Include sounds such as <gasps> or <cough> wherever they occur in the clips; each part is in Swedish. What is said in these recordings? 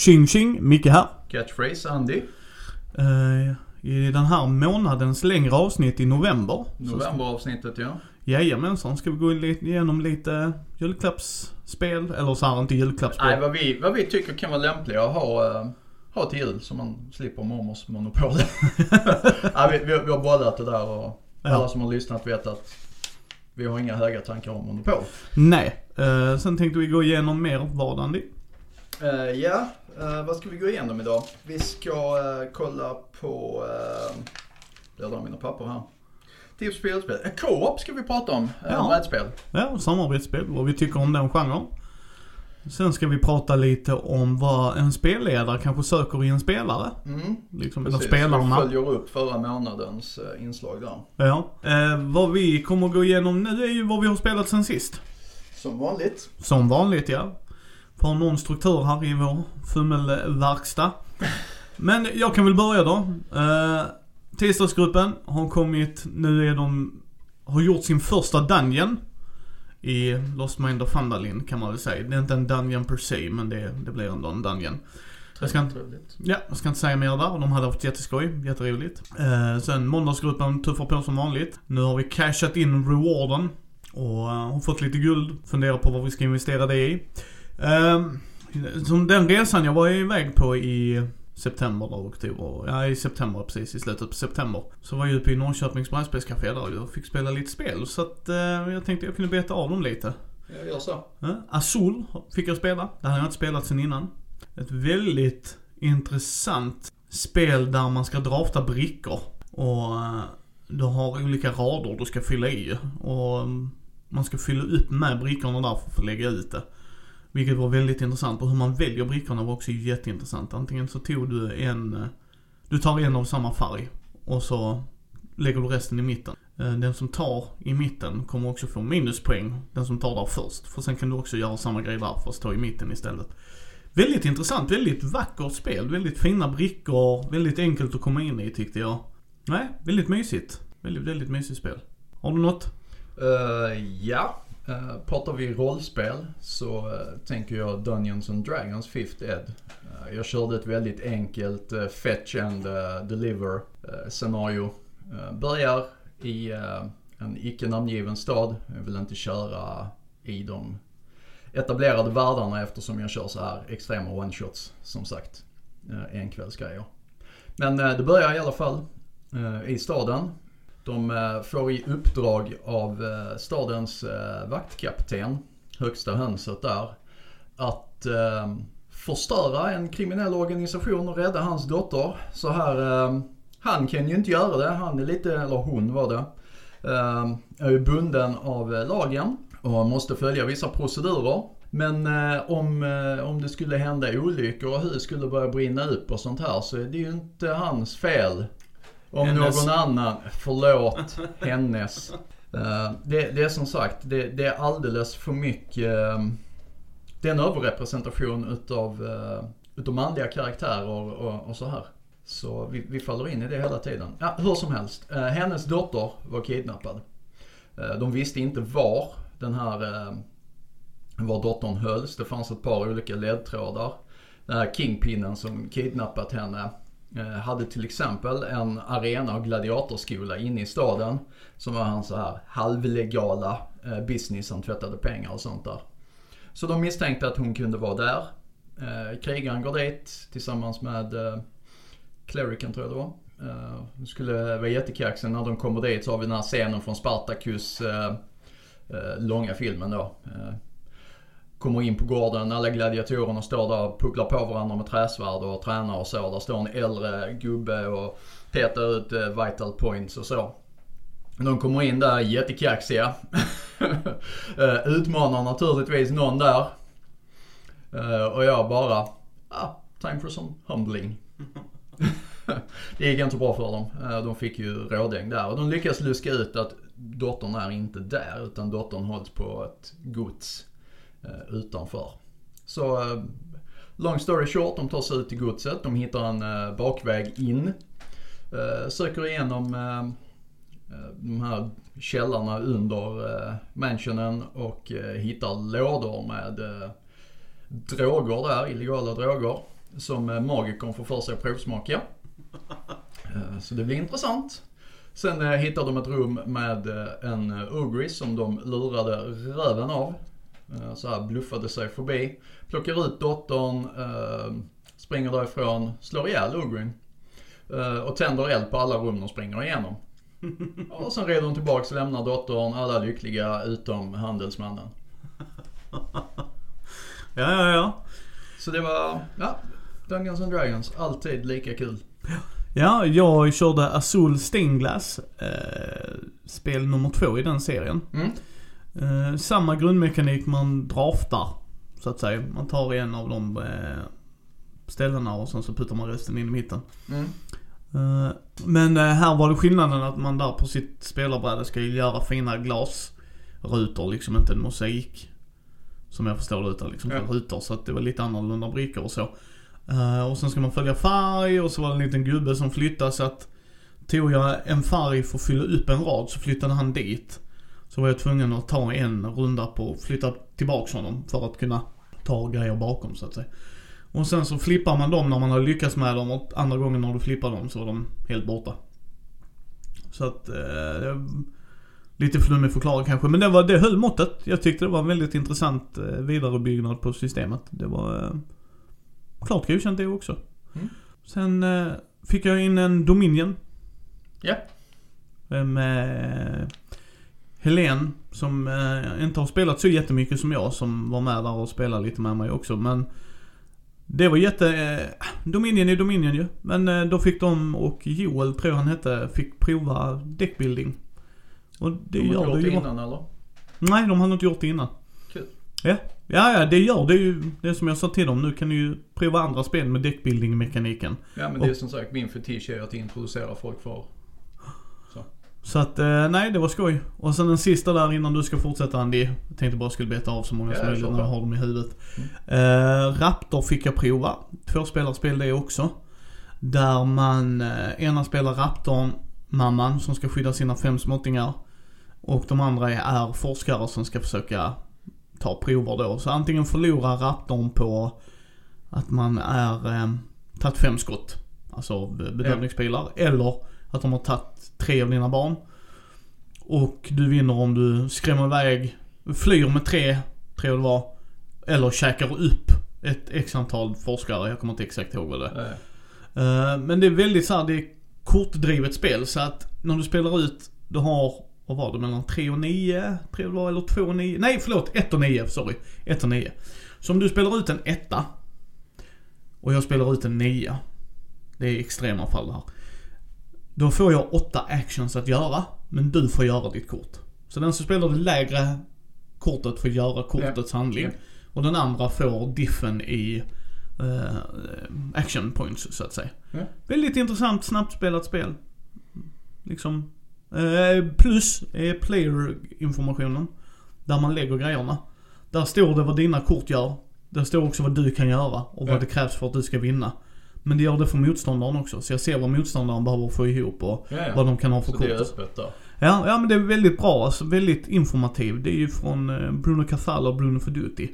Tjing tjing, Micke här. Catchphrase Andy. Eh, I den här månadens längre avsnitt i november. Novemberavsnittet ja. Jajamensan, ska vi gå igenom lite julklappsspel. Eller så här, inte julklappsspel. Nej, vad vi, vad vi tycker kan vara lämpliga att ha, eh, ha till jul så man slipper mormors monopol. <laughs> Nej, vi, vi, vi har bollat det där och Ja. alla som har lyssnat vet att vi har inga höga tankar om monopol. Nej. Eh, sen tänkte vi gå igenom mer vad Andy? Eh, ja, eh, vad ska vi gå igenom idag? Vi ska eh, kolla på, uh, jag drar mina papper här. Tips på spelspel. Co-op ska vi prata om, uh, Ja. brädspel. Ja, samarbetsspel, vad vi tycker om den genren. Sen ska vi prata lite om vad en spelledare kanske söker i en spelare. Mm. Liksom, Precis, vi spelarna. följer upp förra månadens inslag där. Ja. Eh, vad vi kommer gå igenom nu är ju vad vi har spelat sen sist. Som vanligt. Som vanligt ja. Får någon struktur här i vår fummelverkstad. Men jag kan väl börja då. Eh, Tisdagsgruppen har kommit, nu är de, har gjort sin första dungeon. I Lost Mind of Fandalin kan man väl säga. Det är inte en dungeon per se, men det, det blir ändå en dungeon. Jag ska inte, ja, jag ska inte säga mer där. De hade haft jätteskoj, jätteroligt. Eh, sen måndagsgruppen tuffar på som vanligt. Nu har vi cashat in rewarden. Och eh, har fått lite guld. Funderar på vad vi ska investera det i. Eh, som den resan jag var iväg på i september eller oktober. Ja, i september precis. I slutet på september. Så var jag uppe i Norrköpings brädspelscafé där och fick spela lite spel. Så att eh, jag tänkte jag kunde beta av dem lite. Jag gör så. Ja, Azul fick jag spela. Det hade jag inte spelat sen innan. Ett väldigt intressant spel där man ska drafta brickor. Och eh, du har olika rader du ska fylla i. Och mm, man ska fylla upp med brickorna där för att få lägga ut det. Vilket var väldigt intressant. Och hur man väljer brickorna var också jätteintressant. Antingen så tog du en, eh, du tar en av samma färg. Och så lägger du resten i mitten. Eh, den som tar i mitten kommer också få minuspoäng. Den som tar där först. För sen kan du också göra samma grej där fast ta i mitten istället. Väldigt intressant, väldigt vackert spel. Väldigt fina brickor. Väldigt enkelt att komma in i tyckte jag. Nej, väldigt mysigt. Väldigt, väldigt mysigt spel. Har du något? Uh, ja, uh, pratar vi rollspel så uh, tänker jag Dungeons and Dragons Fifth Ed. Uh, jag körde ett väldigt enkelt uh, fetch and deliver scenario. Börjar i en icke namngiven stad. Jag vill inte köra i de etablerade världarna eftersom jag kör så här extrema one-shots som sagt. Uh, enkvällsgrejer. Men det börjar i alla fall i staden. De eh, får i uppdrag av eh, stadens eh, vaktkapten, högsta hönset där, att förstöra en kriminell organisation och rädda hans dotter. Så här, eh, han kan ju inte göra det. Han är lite, eller hon var det, eh, är ju bunden av lagen och måste följa vissa procedurer. Men eh, om, eh, om det skulle hända olyckor och hus skulle börja brinna upp och sånt här så är det ju inte hans fel. Om Hennes. någon annan, förlåt, hennes. Eh, det, det är som sagt, det, det är alldeles för mycket, eh, det är en överrepresentation utav, uh, utav manliga karaktärer och, och så här. Så vi, vi faller in i det hela tiden. Ja, hur som helst, eh, hennes dotter var kidnappad. Eh, de visste inte var den här, eh, var dottern hölls. Det fanns ett par olika ledtrådar. Den här kingpinnen som kidnappat henne eh, Eh, hade till exempel en arena och gladiatorskola inne i staden. Som var hans så här halvlegala eh, business, han tvättade pengar och sånt där. Så de misstänkte att hon kunde vara där. Eh, krigaren går dit tillsammans med clerican Clericen tror jag det var. Det skulle vara jättekaxigt när de kommer dit så har vi den här scenen från Spartacus långa filmen då. Kommer in på gården, alla gladiatorerna står där och pucklar på varandra med träsvärd och tränar och så. Där står en äldre gubbe och petar ut eh, vital points och så. De kommer in där jättekaxiga. <laughs> Eh, utmanar naturligtvis någon där. Eh, och jag bara, ah, time for some humbling. <laughs> det gick inte bra för dem. De fick ju rådäng där och de lyckas luska ut att dottern är inte där utan dottern hålls på ett gods Eh, utanför. Så eh, long story short, de tar sig ut till godset. De hittar en eh, bakväg in. Söker igenom de här källarna under mansionen och hittar lådor med droger där, illegala droger. som magikern får för sig att provsmaka. Så det blir intressant. Sen hittar de ett rum med en Ogris som de lurade röven av. Eh, Så här bluffade sig förbi. Plockar ut dottern, eh, springer därifrån, slår ihjäl Ugrin. Eh, Och tänder eld på alla rum de springer igenom. <laughs> Och sen rider hon tillbaks och lämnar dottern, alla lyckliga utom handelsmannen. <laughs> Ja, ja, ja. Så det var, ja, Dungeons and Dragons, alltid lika kul. Ja, jag körde Azul Stainglass, eh, spel nummer två i den serien. Mm. Eh, samma grundmekanik man draftar, så att säga. Man tar en av de eh, ställena och sen så puttar man resten in i mitten. Mm. Eh, men eh, här var det skillnaden att man där på sitt spelarbräde ska ju göra fina glasrutor, liksom inte en mosaik. Som jag förstår det utan liksom Ja. rutor. Så att det var lite annorlunda brickor och så. Eh, och sen ska man följa färg och så var det en liten gubbe som flyttade så att Tog jag en färg för att fylla upp en rad så flyttade han dit. Så var jag tvungen att ta en runda på att flytta tillbaks honom för att kunna ta grejer bakom så att säga. Och sen så flippar man dem när man har lyckats med dem och andra gången när du flippar dem så är de helt borta. Så att, eh, lite flummig förklaring kanske. Men det, var, det höll måttet. Jag tyckte det var en väldigt intressant eh, vidarebyggnad på systemet. Det var eh, klart godkänt det också. Mm. Sen eh, fick jag in en Dominion. Ja. Eh, Med Helen som eh, inte har spelat så jättemycket som jag som var med där och spelade lite med mig också. Men det var jätte... Eh, Dominion är Dominion ju. Men eh, då fick de och Joel tror jag han hette, fick prova deckbuilding. Och det De har gör gjort det ju. innan eller? Nej, de hade inte gjort det innan. Kul. Ja. Ja, ja, det gör det är ju. Det som jag sa till dem. Nu kan ni ju prova andra spel med deckbuilding-mekaniken. Ja men det är som sagt min fetisch är att introducera folk för. Så att, eh, nej det var skoj. Och sen den sista där innan du ska fortsätta Andy. Jag tänkte bara skulle beta av så många Ja, som möjligt när jag har dem i huvudet. Eh, Raptor fick jag prova. Tvåspelarspel det också. Där man, eh, ena spelar Raptorn, mamman som ska skydda sina fem småttingar. Och de andra är forskare som ska försöka ta prover då. Så antingen förlorar Raptorn på att man är, eh, tagit fem skott. Alltså be- bedömningspilar. Eller att de har tagit tre av dina barn. Och du vinner om du skrämmer iväg, flyr med tre, tror jag det var. Eller käkar upp ett x antal forskare. Jag kommer inte exakt ihåg vad det är. Eh, men det är väldigt så här, det är kortdrivet spel. Så att när du spelar ut, du har, vad var det, mellan 3 och 9? 3 det var, eller 2 och 9? Nej förlåt, 1 och 9, sorry. 1 och 9. Så om du spelar ut en etta och jag spelar ut en 9. Det är extrema fall det här. Då får jag åtta actions att göra, men du får göra ditt kort. Så den som spelar det lägre kortet får göra kortets handling. Ja. Och den andra får diffen i eh, action points så att säga. Ja. Väldigt intressant, snabbt spelat spel. Liksom. Eh, plus är player-informationen. Där man lägger grejerna. Där står det vad dina kort gör. Där står också vad du kan göra och vad Ja. det krävs för att du ska vinna. Men det gör det för motståndaren också. Så jag ser vad motståndaren behöver få ihop och Ja, ja. vad de kan ha för Så det är kort. öppet där. Ja, ja men det är väldigt bra alltså. Väldigt informativ. Det är ju från eh, Bruno Cathala och Bruno Feduti.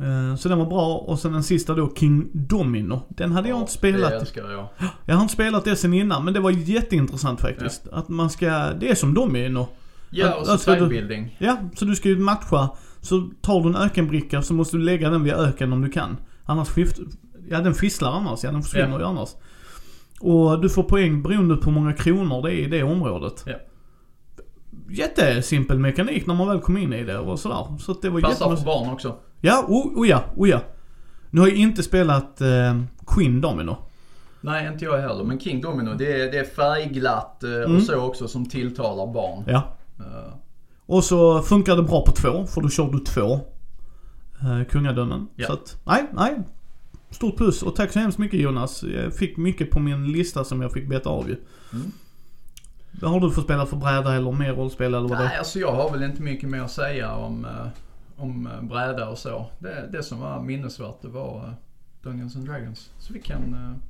Eh, Så den var bra. Och sen den sista då, King Domino. Den hade jag Ja, inte spelat. Det älskar jag. Jag har inte spelat det sen innan, men det var jätteintressant faktiskt. Att man ska, det är som Domino. Ja, och så Alltså, timebuilding. Ja, så du ska ju matcha. Så tar du en ökenbricka så måste du lägga den vid öken om du kan. Annars skift, ja den fisslar annars, ja den försvinner Ja. ju annars. Och du får poäng beroende på hur många kronor det är i det området. Ja. Jättesimpel mekanik när man väl kom in i det och sådär. Så det var Passar för barn också. Ja, oh, oh ja, oh ja. Nu har jag inte spelat eh, Queen Domino. Nej, inte jag heller. Men King Domino, det är, det är färgglatt eh, Mm. och så också som tilltalar barn. Ja. Eh, Och så funkar det bra på två, för då kör du två eh, kungadömen. Ja. Så att, nej, nej. Stort plus och tack så hemskt mycket Jonas. Jag fick mycket på min lista som jag fick beta av ju. Mm. Vad har du för spela för bräda eller mer rollspel eller vad det Nej, alltså jag har väl inte mycket mer att säga om, eh, om eh, bräda och så. Det, det som var minnesvärt det var eh, Dungeons and Dragons. Så vi kan,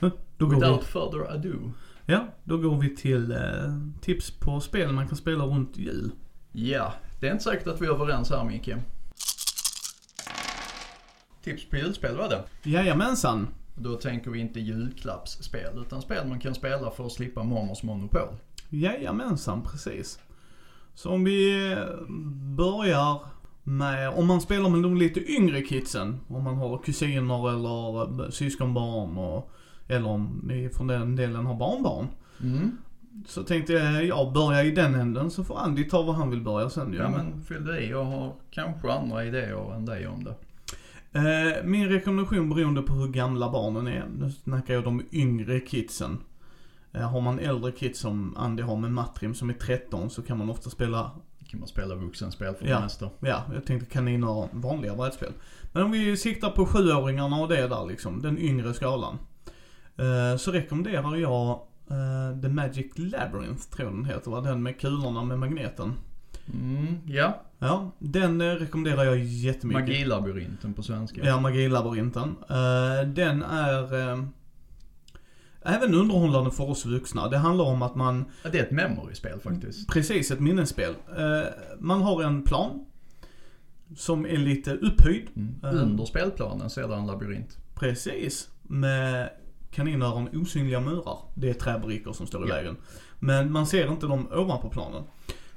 Då går vi, without further ado. ja, då går vi till tips på spel man kan spela runt jul. Ja, det är inte säkert att vi är överens här Micke. Tips på julspel var det. Jajamensan. Då tänker vi inte julklappsspel utan spel man kan spela för att slippa mormors monopol. Jajamensan, precis. Så om vi eh, börjar med, om man spelar med de lite yngre kidsen, om man har kusiner eller eh, syskonbarn och, eller om ni från den delen har barnbarn. Mm. Så tänkte jag, jag börja i den änden så får Andy ta vad han vill börja sen ju. Ja men fyll det i. Jag har kanske andra idéer än dig om det. Eh, min rekommendation beroende på hur gamla barnen är. Nu snackar jag de yngre kidsen. Eh, har man äldre kids som Andy har med Matrim som är 13 så kan man ofta spela, kan man spela vuxenspel för Ja. det mesta. ja jag tänkte kaniner vanliga brädspel. Men om vi siktar på sjuåringarna och det där liksom, den yngre skalan. Eh, så rekommenderar jag The Magic Labyrinth tror jag den heter va? Den med kulorna med magneten. Mm, ja. Ja, den eh, rekommenderar jag jättemycket. Magilabyrinten på svenska. Ja, Magilabyrinten. Uh, den är eh, även underhållande för oss vuxna. Det handlar om att man, Det är ett memory-spel faktiskt. precis ett minnesspel. Eh, man har en plan som är lite upphöjd. Mm. Eh, Under spelplanen så är det en labyrint. Precis. Med kaninöron osynliga murar. Det är träbrickor som står i Ja. vägen. Men man ser inte dem ovanpå planen.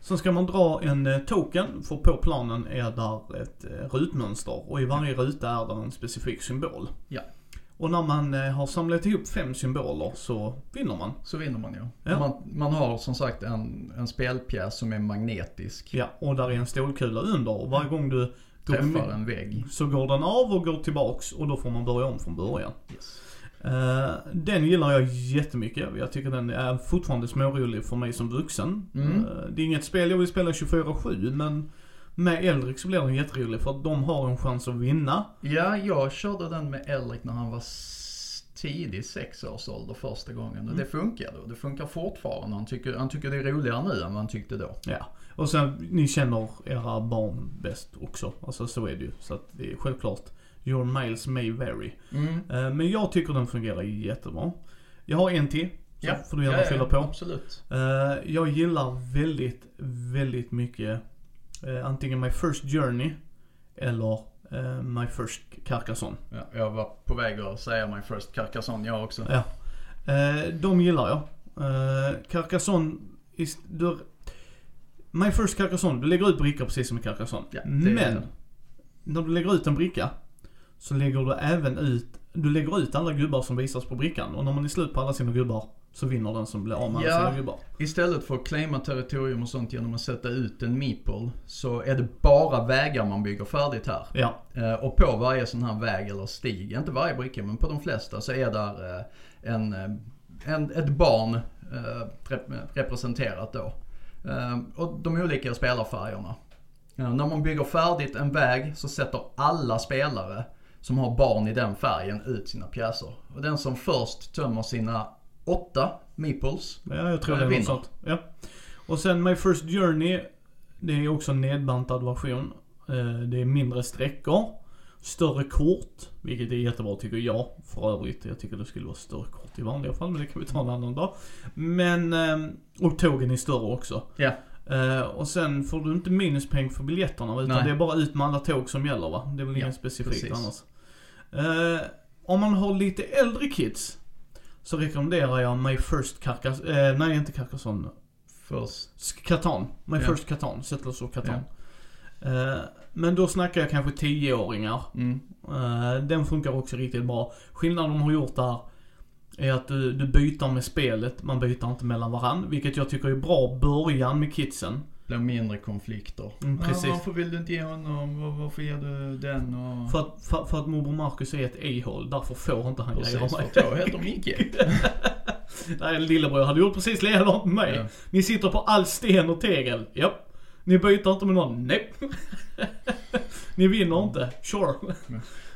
Sen ska man dra en eh, token, för på planen är där ett eh, rutmönster och i varje ruta är det en specifik symbol. Ja. Och när man eh, har samlat ihop fem symboler så vinner man. Så vinner man ju. Ja. Man, man har som sagt en, en spelpjäs som är magnetisk. Ja, och där är en stålkula under och varje gång du Träffar en vägg. så går den av och går tillbaks och då får man börja om från början. Yes. Eh, den gillar jag jättemycket. Jag tycker den är fortfarande smårolig för mig som vuxen. Mm. Eh, det är inget spel jag vill spela 24-7 men med Eldrick så blir den jätterolig för att de har en chans att vinna. Ja, jag körde den med Elric när han var tidig sexårsålder första gången och det funkade och det funkar fortfarande. Han tycker, han tycker det är roligare nu än vad han tyckte då. Ja. Och sen, ni känner era barn bäst också. Alltså så är det ju. Så att det är självklart, your miles may vary. Mm. Eh, men jag tycker den fungerar jättebra. Jag har en till. Så Ja, får du gärna ja, fylla på. Absolut. Eh, jag gillar väldigt, väldigt mycket eh, antingen My First Journey eller My First Carcassonne. Ja, jag var på väg att säga My First Carcassonne jag också. Ja. De gillar jag. Carcassonne, du, My First Carcassonne, du lägger ut brickor precis som i Carcassonne. Ja, Men, när du lägger ut en bricka så lägger du även ut, du lägger ut alla gubbar som visas på brickan och när man är slut på alla sina gubbar så vinner den som blir av med alla Ja. sina gubbar. Istället för att claima territorium och sånt genom att sätta ut en meeple så är det bara vägar man bygger färdigt här. Ja, Eh, Och på varje sån här väg eller stig, inte varje bricka men på de flesta så är där eh, en, eh, en, ett barn eh, rep- representerat då. Och de olika spelarfärgerna. När man bygger färdigt en väg så sätter alla spelare som har barn i den färgen ut sina pjäser. Och den som först tömmer sina åtta meeples Ja, jag tror Eh, det vinner. sånt. Ja. Och sen My First Journey, det är också en nedbantad version. Eh, Det är mindre sträckor, större kort, vilket är jättebra tycker jag. För övrigt, jag tycker det skulle vara större kort i vanliga fall, men det kan vi ta en annan dag. Men, eh, och tågen är större också. Ja. Eh, Och sen får du inte minuspeng för biljetterna, utan Nej. det är bara ut med alla tåg som gäller va? Det är väl Ja, inget specifikt precis. annars. Eh, Om man har lite äldre kids, så rekommenderar jag My First Carcassonne, eh, nej inte Carcassonne, först. Catan. My Ja. First Catan, Settlers of Catan. Eh, men då snackar jag kanske 10-åringar. Mm. Eh, den funkar också riktigt bra. Skillnaden de har gjort där är att du, du byter med spelet, man byter inte mellan varann. Vilket jag tycker är bra början med kidsen. Blir mindre konflikter. Mm, precis. Ja, varför vill du inte ge honom? Var- Varför ger du den? Och... För att, för, för att morbror Marcus är ett a-hole, därför får inte han grejer av Precis, mig. att jag heter Micke. <laughs> Nej, lillebror hade gjort precis likadant med mig. Ja. Ni sitter på all sten och tegel. Japp. Ni byter inte med någon. Nej. <laughs> Ni vinner inte. Sure.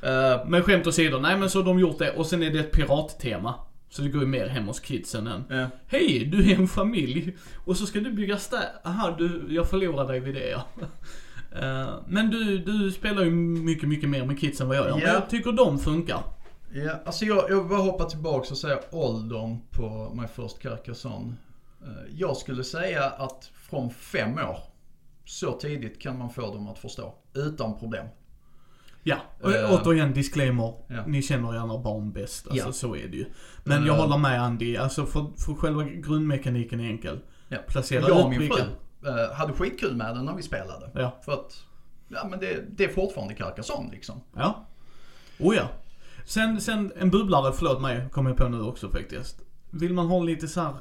Eh, Men skämt åsido, nej men så har de gjort det och sen är det ett pirattema. Så det går ju mer hem hos kidsen än ja. Hej, du är en familj och så ska du bygga stä... Aha, du, jag förlorar dig vid det ja. <laughs> Eh, men du, du spelar ju mycket, mycket mer med kids än vad jag gör. Men Ja. jag tycker de funkar. Ja, alltså jag, jag bara hoppa tillbaka och säga åldern på My First Carcassonne. Eh, Jag skulle säga att från fem år, så tidigt kan man få dem att förstå. Utan problem. Ja, och Eh, återigen disclaimer. ja. Ni känner gärna barn bäst. Alltså Ja. så är det ju. Men jag Eh. håller med Andy. Alltså för, för själva grundmekaniken är enkel. Ja. Placera Jag och min fru eh, hade skitkul med den när vi spelade. Ja. För att, ja men det, det är fortfarande Carcassonne liksom. Ja. Oh ja. Sen, sen en bubblare, förlåt mig, kommer jag på nu också faktiskt. Vill man ha lite så här,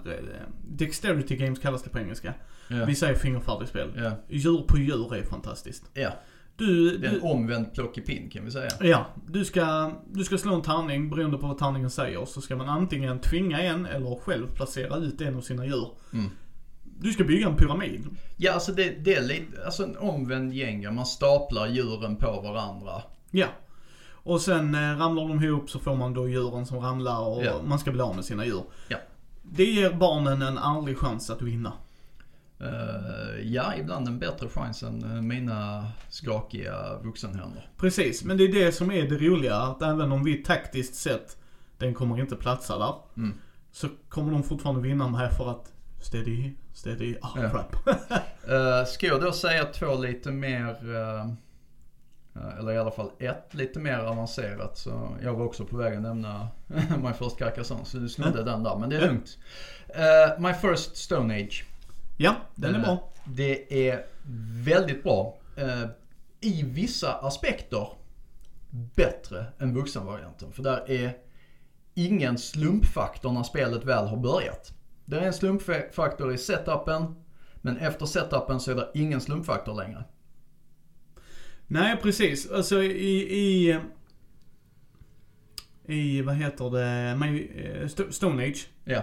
Dexterity games kallas det på engelska. Ja. Vi säger fingerfärdigspel. Ja. Djur på djur är fantastiskt. ja. Du, Det är en du, omvänd plockepinn kan vi säga. ja, du ska, du ska slå en tärning beroende på vad tärningen säger. Så ska man antingen tvinga en eller själv placera ut en av sina djur. Mm. Du ska bygga en pyramid. Ja, alltså det, det är lite, alltså en omvänd gänga. Man staplar djuren på varandra. Ja. Och sen eh, ramlar de ihop så får man då djuren som ramlar och Ja. man ska bli av med sina djur. Ja. Det ger barnen en ärlig chans att vinna. Eh, ja, ibland en bättre chans än eh, mina skakiga vuxenhänder. Precis, men det är det som är det roliga. Att även om vi taktiskt sett, den kommer inte platsa där. Mm. Så kommer de fortfarande vinna med för att steady, steady, ah Ja. crap. Uh, <laughs> ska jag då säga två lite mer, eh, eh, eller i alla fall ett lite mer avancerat. Så jag var också på väg att nämna <laughs> My First Carcassonne, så du snodde den där. Men det är lugnt. Eh, My First Stone Age. Ja, den är Eh, bra. Det är väldigt bra. Eh, I vissa aspekter bättre än vuxenvarianten. För där är ingen slumpfaktor när spelet väl har börjat. Det är en slumpfaktor i setupen, men efter setupen så är det ingen slumpfaktor längre. Nej, precis. Alltså i, i, i vad heter det, eh, Sto- Stone Age. Ja,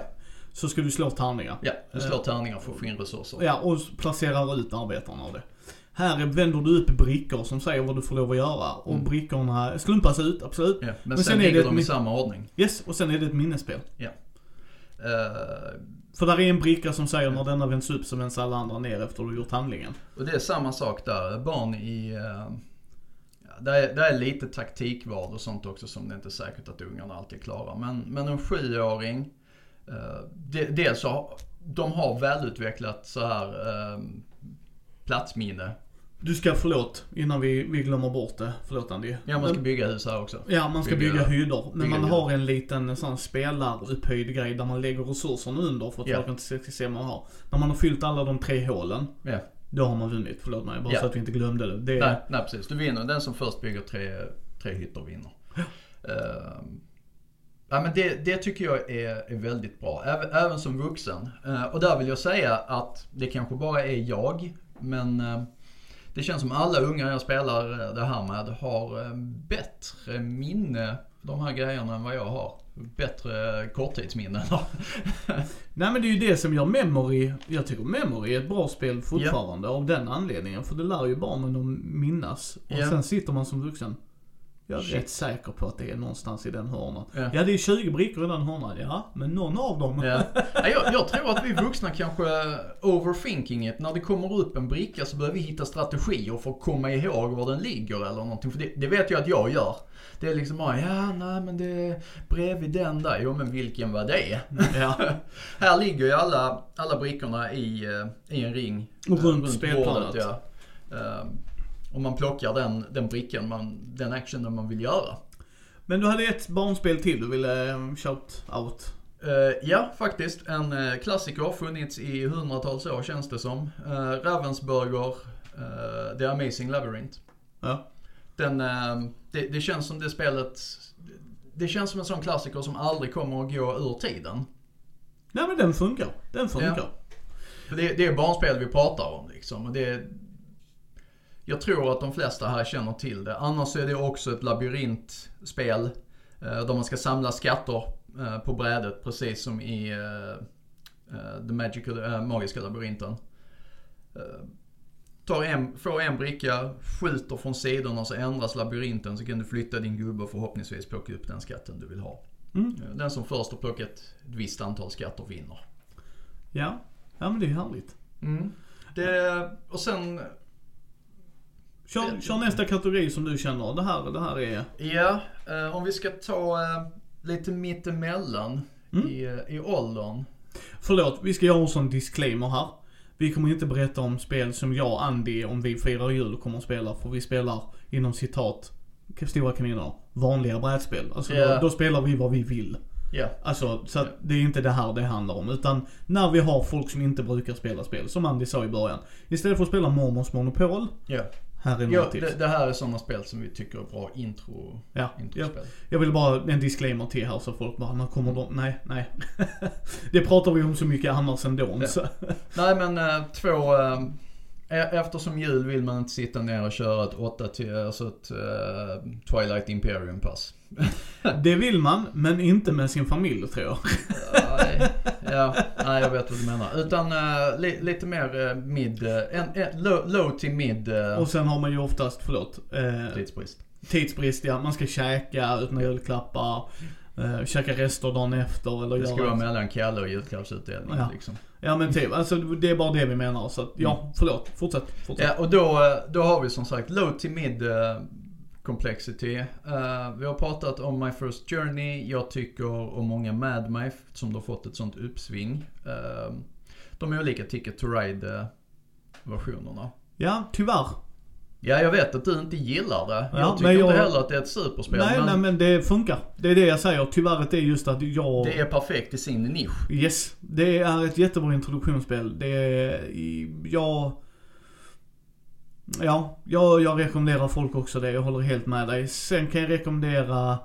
Så ska du slå tärningar. ja du slår tärningar för att få in resurser. Ja, och placerar ut arbetarna av det. Här vänder du upp brickor som säger vad du får lov att göra. Och Mm. brickorna slumpas ut, absolut. Ja, men, Men sen, sen är det ligger de i samma ordning. Yes, och sen är det ett minnesspel. Eh, För där är en bricka som säger när denna vänds upp så vänds alla andra ner efter du gjort handlingen. Och det är samma sak där. Barn i... Uh, ja, det, är, det är lite taktikval och sånt också som det inte är säkert att ungarna alltid klarar. Men, men en sjuåring, det, dels så de har välutvecklat så här eh, platsminne. Du ska, förlåt, innan vi, vi glömmer bort det. Förlåt Andy. Ja, man ska bygga hus här också. Ja, man ska bygga, bygga- hyddor. Men bygga man har en liten sån spelarupphöjd grej där man lägger resurserna under för att Ja. folk inte ska se vad man har. När man har fyllt alla de tre hålen, Ja. då har man vunnit. Förlåt mig, bara Ja. så att vi inte glömde det. det Nej, nej, precis. Du vinner. Den som först bygger tre, tre hytter vinner. Uh, ja, men det, det tycker jag är, är väldigt bra. Även, även som vuxen. Eh, och där vill jag säga att det kanske bara är jag. Men eh, det känns som alla unga jag spelar eh, det här med har bättre minne de här grejerna än vad jag har. Bättre korttidsminne. <laughs> Nej men det är ju det som gör Memory, jag tycker Memory är ett bra spel fortfarande av den anledningen. För det lär ju barnen att minnas. Och Ja. sen sitter man som vuxen. Jag är Shit. rätt säker på att det är någonstans i den hörnan. Ja. Ja, det är 20 brickor i den hörnan. Ja, men någon av dem. Ja. <laughs> Ja, jag, jag tror att vi vuxna kanske overthinking it. När det kommer upp en bricka så behöver vi hitta strategier för att komma ihåg var den ligger eller någonting. För det, det vet jag att jag gör. Det är liksom bara, ja nej men det är bredvid den där. Jo men vilken var det? <laughs> Ja. <laughs> Här ligger ju alla, alla brickorna i, eh, i en ring. Och eh, runt spelplanet. ja. Eh, Och man plockar den, den brickan, man, den actionen man vill göra. Men du hade ett barnspel till du ville eh, shout out. Eh, ja, faktiskt. En uh, klassiker, funnits i hundratals år känns det som. Uh, Ravensburger, uh, The Amazing Labyrinth. Ja. Den, eh, det, det känns som det spelet, det känns som en sån klassiker som aldrig kommer att gå ur tiden. Nej men den funkar. Den funkar. För det, det är barnspel vi pratar om liksom. Och det, jag tror att de flesta här känner till det. Annars är det också ett labyrintspel. Eh, där man ska samla skatter eh, på brädet precis som i eh, The Magical, Magiska labyrinten. Tar en, får en bricka, skjuter från sidorna så ändras labyrinten så kan du flytta din gubbe och förhoppningsvis plocka upp den skatten du vill ha. Mm. Den som först har plockat ett visst antal skatter vinner. Ja. Ja men det är härligt. Det, och sen Kör, kör nästa kategori som du känner. Det här, det här är... Ja, eh, om vi ska ta eh, lite mittemellan Mm. i, eh, i åldern. Förlåt, vi ska göra en sån disclaimer här. Vi kommer inte berätta om spel som jag och Andy, om vi firar jul, kommer att spela. För vi spelar inom citat Stora kaniner. Vanliga brädspel. Alltså Ja. då, då spelar vi vad vi vill. Ja. Alltså, så att det är inte det här det handlar om. Utan när vi har folk som inte brukar spela spel, som Andy sa i början. Istället för att spela Mormons Monopol, Ja. Här är ja det, det här är sådana spel som vi tycker är bra intro, Ja, ja. introspel. Jag vill bara en disclaimer till här så folk bara, när kommer de? Nej, nej. <laughs> det pratar vi om så mycket annars ändå. Ja. Så. Nej men eh, två, eh, eftersom jul vill man inte sitta ner och köra ett 8 till, alltså ett eh, Twilight Imperium pass. <laughs> Det vill man, men inte med sin familj tror jag. nej, ja, nej jag vet vad du menar. Utan eh, li, lite mer eh, mid, eh, en, low, low till mid uh, Och sen har man ju oftast, förlåt, eh, tidsbrist. tidsbrist ja. Man ska käka, öppna julklappar, eh, käka rester dagen efter eller Det ska vara mellan Kalle och julklappsutdelning Ja. liksom. Ja men typ, alltså det är bara det vi menar. Så att, ja, förlåt. Fortsätt. fortsätt. Ja, och då, då har vi som sagt low till mid eh, complexity. Eh, vi har pratat om My First Journey. Jag tycker om många Mad My som har fått ett sånt uppsving. Eh, de olika Ticket to Ride versionerna. Ja, tyvärr. Ja, jag vet att du inte gillar det. Ja, jag tycker men inte jag- heller att det är ett superspel. nej, men nej men det funkar. Det är det jag säger. Tyvärr det är just att jag... det är perfekt i sin nisch. Yes. Det är ett jättebra introduktionsspel. Det är... Jag... Ja, jag, jag rekommenderar folk också det. Jag håller helt med dig. Sen kan jag rekommendera...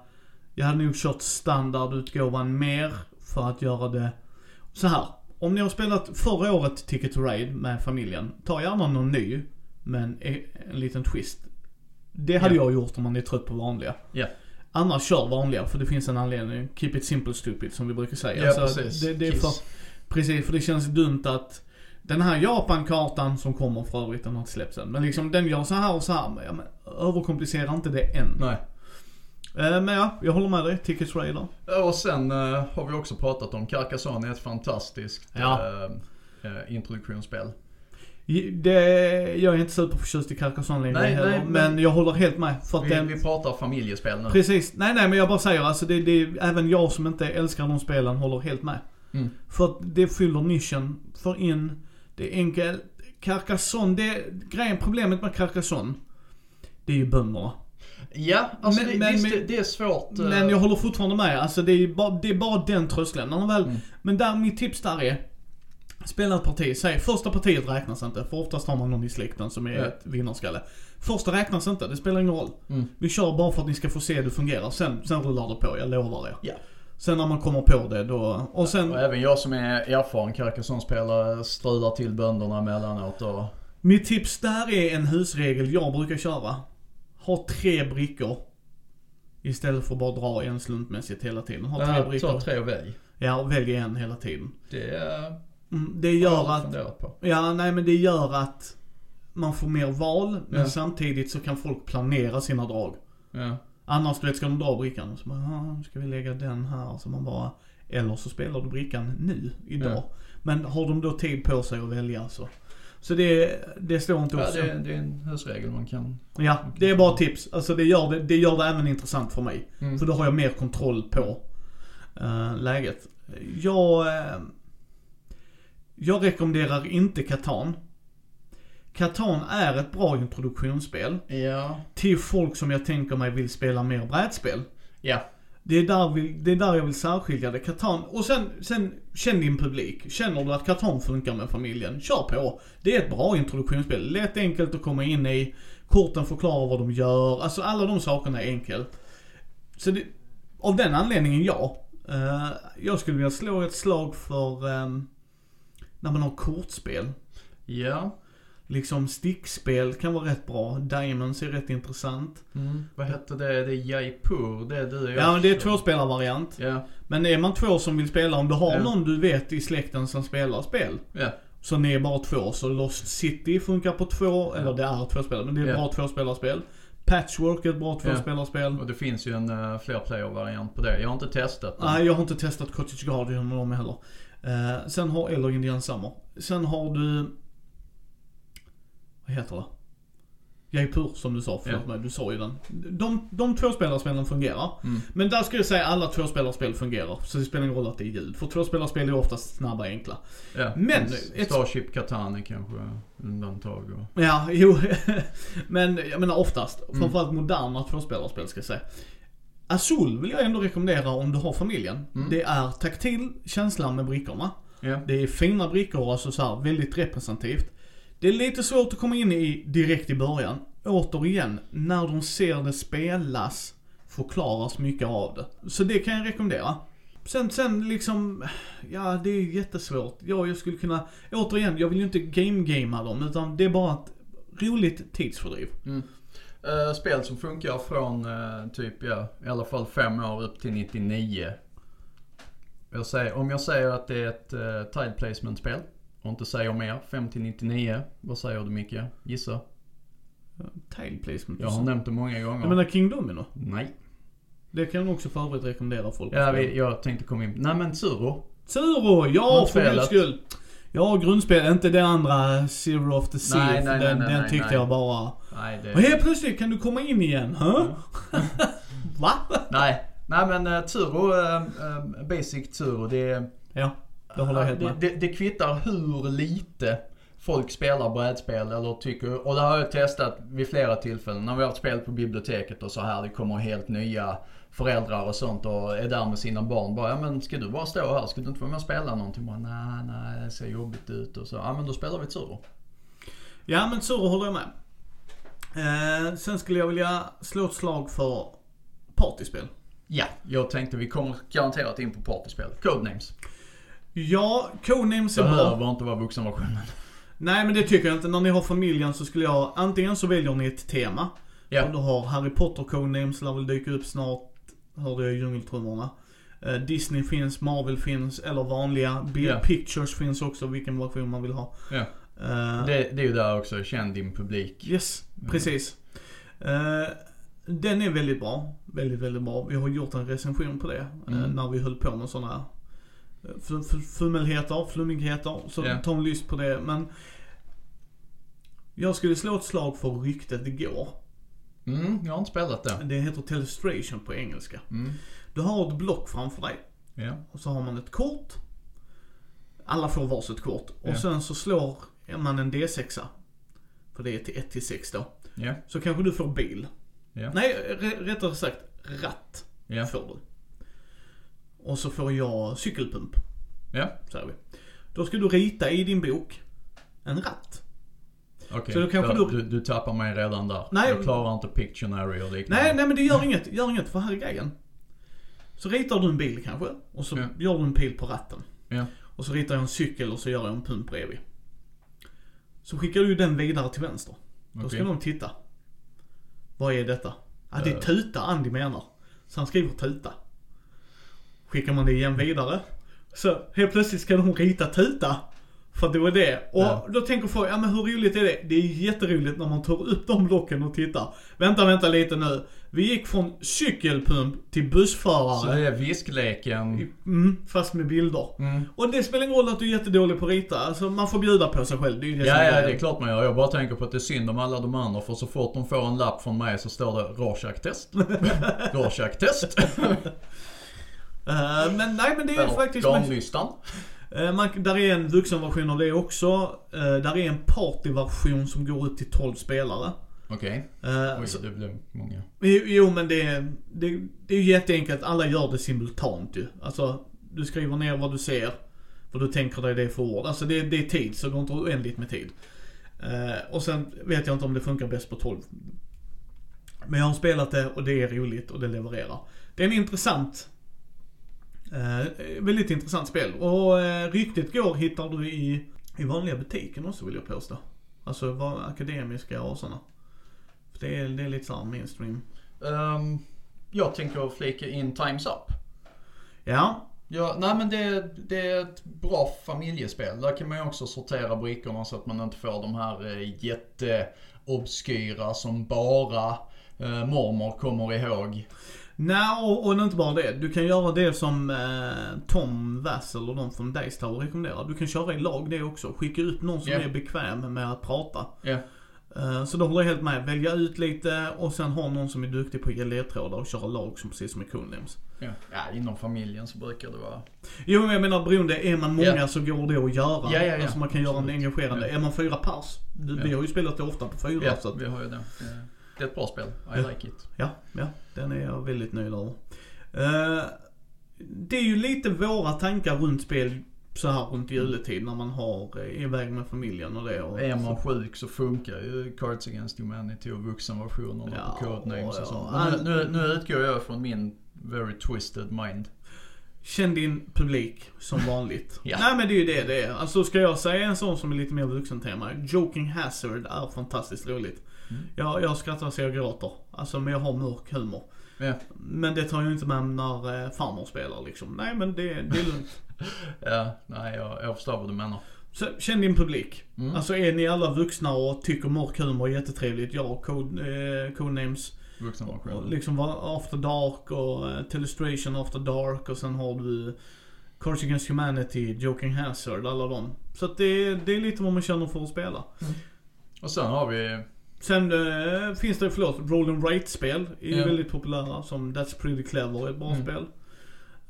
Jag hade nog kört standardutgåvan mer för att göra det så här. Om ni har spelat förra året Ticket to Ride med familjen, ta gärna någon ny. Men en, en liten twist. Det hade Ja. jag gjort om man är trött på vanliga. Ja. Annars kör vanliga, för det finns en anledning. Keep it simple stupid som vi brukar säga. Ja, Så precis. Det, det är för, precis, för det känns dumt att den här Japan-kartan som kommer för övrigt, den har inte släppts än. Men liksom den gör så här och så här. Men, ja, men, överkomplicera inte det än. Nej. Eh, men ja, jag håller med dig. Tickets Raider. Och sen eh, har vi också pratat om Carcassonne är ett fantastiskt Ja. eh, introduktionsspel. Det, jag är inte superförtjust i Carcassonne längre Nej, heller, nej, men, men- jag håller helt med. För Vi, den, vi pratar familjespel nu. Precis. Nej, nej, men jag bara säger alltså det, det, även jag som inte älskar de spelen håller helt med. Mm. För att det fyller nischen, för in, det är enkelt. Carcassonne, det, grejen, problemet med Carcassonne, det är ju bönderna. Ja, alltså Men- det, men- visst, det, det är svårt. eh, Men jag håller fortfarande med, alltså det är bara, det är bara den tröskeln. När väl, Mm. Men där, mitt tips där är, spela ett parti, säg första partiet räknas inte, för oftast har man någon i släkten som är Ja. ett vinnarskalle. Första räknas inte, det spelar ingen roll. Mm. Vi kör bara för att ni ska få se det fungerar, sen, sen rullar det på, jag lovar er. Ja. Sen när man kommer på det då, och sen, Och även jag som är erfaren Carcassonne-spelare strular till bönderna emellanåt och... mitt tips där är en husregel jag brukar köra. Ha tre brickor. Istället för att bara dra en slumpmässigt hela tiden. Ha tre Ja, brickor. ta tre och välj. Ja, och välj en hela tiden. Det är... Mm, det gör att, på. ja nej men det gör att man får mer val, men Ja. samtidigt så kan folk planera sina drag. Ja. Annars du vet, ska de dra brickan så bara, "Ah, ska vi lägga den här? Så man bara, eller så spelar du brickan nu, idag. Ja. Men har de då tid på sig att välja så. Så det, det står inte Ja, också. det, det är en husregel man kan... Ja, det är bara tips. Alltså det gör det, det gör det även intressant för mig. Mm. För då har jag mer kontroll på eh, läget. Jag, eh, jag rekommenderar inte Catan. Catan är ett bra introduktionsspel Ja. till folk som jag tänker mig vill spela mer brädspel. Ja. Det är där, vi, det är där jag vill särskilja det. Catan, och sen, sen känn din publik. Känner du att Catan funkar med familjen, kör på. Det är ett bra introduktionsspel. Lätt enkelt att komma in i. Korten förklarar vad de gör. Alltså alla de sakerna är enkelt. Så det, av den anledningen ja. Eh, jag skulle vilja slå ett slag för ehm, när man har kortspel. Ja. Liksom stickspel kan vara rätt bra. Diamonds är rätt intressant. Mm. Vad hette det? Det är Jaipur. Det är du och jag. Ja men det är tvåspelarvariant. Ja. Men är man två som vill spela, om du har Ja. någon du vet i släkten som spelar spel. Ja. Så ni är bara två, så Lost City funkar på två, eller det är två spelare, men det är Ja. bra tvåspelarspel. Patchwork är ett bra tvåspelarspel. Och det finns ju en uh, flerplayer-variant på det. Jag har inte testat den. Nej, jag har inte testat Cottage Guardian med dem heller. Eh, sen har, eller Indian Summer. Sen har du, vad heter det? Jaipur som du sa, förlåt Ja. mig, du sa ju den. De, de tvåspelarspelen fungerar. Mm. Men där skulle jag säga alla tvåspelarspel fungerar. Så det spelar ingen roll att det är ljud. För tvåspelarspel är oftast snabba och enkla. Ja, Men, ett- Starship Catan är kanske undantag och... Ja, jo. <laughs> Men jag menar oftast. Mm. Framförallt moderna tvåspelarspel ska jag säga. Azul vill jag ändå rekommendera om du har familjen. Mm. Det är taktil känsla med brickorna. Ja. Det är fina brickor, alltså så här, väldigt representativt. Det är lite svårt att komma in i direkt i början. Återigen, när de ser det spelas förklaras mycket av det. Så det kan jag rekommendera. Sen, sen liksom, ja det är jättesvårt. Ja, jag skulle kunna, återigen, jag vill ju inte game-gamea dem utan det är bara ett roligt tidsfördriv. Eh, spel som funkar från eh, typ, ja, i alla fall fem år upp till 99. Jag säger, om jag säger att det är ett uh, tile placement-spel och inte säger mer, 5 till 99. Vad säger du Micke? Gissa. Tile placement. Jag har nämnt det många gånger. Jag menar King Domino. Nej. Det kan jag också för övrigt rekommendera folk Ja, vi, jag tänkte komma in. Nej men Tsuro. Tsuro, ja för guds skull. Ja, grundspel, inte det andra Zero of the Sea. Nej, nej, den, nej, den tyckte jag bara... Nej det... Och helt plötsligt kan du komma in igen, huh? <laughs> Va? Nej. Nej men uh, Tsuro, eh, eh, Basic Tsuro, det är... Ja, det håller jag helt det, med. det, det kvittar hur lite folk spelar brädspel eller tycker, och det har jag testat vid flera tillfällen. När vi har ett spel på biblioteket och så här, det kommer helt nya föräldrar och sånt och är där med sina barn. Bara, ja men ska du bara stå här? Ska du inte vara med och spela någonting? Bara, nej, nej, det ser jobbigt ut och så. Ja men då spelar vi Tsuro. Ja, men Tsuro håller jag med. Eh, sen skulle jag vilja slå ett slag för partyspel. Ja, jag tänkte vi kommer garanterat in på partyspel. Codenames. Ja, Codenames är bra. Behöver inte vara vuxenversionen. Nej men det tycker jag inte. När ni har familjen så skulle jag, antingen så väljer ni ett tema. Ja. Och du har Harry Potter Codenames, lär väl dyka upp snart. Hörde jag Djungeltrummorna. Eh, Disney finns, Marvel finns, eller vanliga. Bill Ja. Pictures finns också, vilken version man vill ha. Ja. Eh, Det, det är ju där också, känn din publik. Yes, precis. Eh, den är väldigt bra. Väldigt, väldigt bra. Vi har gjort en recension på det. eh, Mm. när vi höll på med sådana här fummelheter, flummigheter. Så Ja. ta en lyst på det. Men jag skulle slå ett slag för ryktet det går. Mm, jag har inte spelat det. Det heter Telestration på engelska. Mm. Du har ett block framför dig. Ja. Och så har man ett kort. Alla får varsitt kort. Och Ja. sen så slår man en D6. För det är till 1 till 6 då. Ja. Så kanske du får bil. Nej, rättare sagt ratt får du. Och så får jag cykelpump, Ja. säger vi. Då ska du rita i din bok en ratt. Okej. Så då kanske du- du... Du tappar mig redan där. Nej. Jag klarar inte Pictionary och liknande. Nej, nej men det gör inget, gör inget för här är grejen. Så ritar du en bil kanske och så Ja. gör du en pil på ratten. Ja. Och så ritar jag en cykel och så gör jag en pump bredvid. Så skickar du den vidare till vänster. Då ska de titta. Vad är detta? Ja, det är Eh. tuta Andy menar. Så han skriver tuta. Skickar man det igen vidare. Så helt plötsligt ska de rita tuta. För att det var det. Och Ja. då tänker folk, ja men hur roligt är det? Det är jätteroligt när man tar upp de blocken och tittar. Vänta, vänta lite nu. Vi gick från cykelpump till Så bussförare. det är viskleken. Mm, fast med bilder. Mm. Och det spelar ingen roll att du är jättedålig på att rita. Alltså man får bjuda på sig själv. Det är det Ja, ja, det är klart man gör. Jag bara tänker på att det är synd om alla de andra för så fort de får en lapp från mig så står det Rorschach-test. <laughs> Rorschach-test. Eh, men nej men det är faktiskt... Man, Garnlystan. Uh, man, där är en vuxenversion av det också. Uh, där är en partyversion som går ut till 12 spelare. Okej. Eh, Oj, så- det blev många. Jo, jo men det, är- det, det är ju jätteenkelt. Alla gör det simultant ju. Alltså, du skriver ner vad du ser. Vad du tänker dig det för ord. Alltså det, det är tid, så det går inte oändligt med tid. Eh, och sen vet jag inte om det funkar bäst på 12. Men jag har spelat det och det är roligt och det levererar. Det är en intressant, eh, väldigt intressant spel. Och eh, ryktet går hittar du i, i vanliga butiken också vill jag påstå. Alltså var akademiska och sådana. För det är, det är lite såhär mainstream. Ehm, jag tänker flika in Times Up. Ja, Ja, nej men det, det är ett bra familjespel. Där kan man ju också sortera brickorna så att man inte får de här eh, jätteobskyra som bara eh, mormor kommer ihåg. Nej, och, och inte bara det. Du kan göra det som eh, Tom Vassel och de från Dice Tower rekommenderar. Du kan köra i lag det också. Skicka ut någon som Ja. är bekväm med att prata. Eh, Så då håller jag helt med. Välja ut lite och sen ha någon som är duktig på att ge ledtrådar och köra lag som precis som i Codenames. Ja. ja, inom familjen så brukar det vara... Jo men jag menar beroende, är man många Ja. så går det att göra. Ja, ja, ja. Alltså man kan göra en engagerande. Ja. Är man fyra pers, vi har ju spelat det ofta på fyra Ja, så att, vi har ju det. Det- är ett bra spel. I Ja. like it. ja, ja, den är jag väldigt nöjd över. Eh, det är ju lite våra tankar runt spel så här runt juletid när man har eh, iväg med familjen och det. Och, Är man sjuk så funkar ju Cards Against Humanity och vuxenversionerna Ja, på Codenames ja. och sånt. Nu, nu, nu utgår jag från min very twisted mind. Känn din publik som vanligt. <laughs> Ja. Nej men det är ju det det är. Alltså ska jag säga en sån som är lite mer vuxentema. Joking Hazard är fantastiskt roligt. Mm. Jag, jag skrattar så jag gråter. Alltså men jag har mörk humor. Ja. Men det tar jag inte med när eh, farmor spelar liksom. Nej men det, det är lugnt. <laughs> Ja, nej jag, jag förstår vad du menar. Så känn din publik. Mm. Alltså är ni alla vuxna och tycker mörk humor är jättetrevligt. Jag, Code, eh, Codenames. Och Vuxenversioner. liksom var After Dark och eh, Telestration After Dark och sen har du Cards Against Humanity, Joking Hazard, alla dem. Så att det, det är lite vad man känner för att spela. Och sen har vi, Sen eh, finns det, förlåt, Roll and Write-spel är Ja. väldigt populära som That's Pretty Clever är ett bra Mm. spel.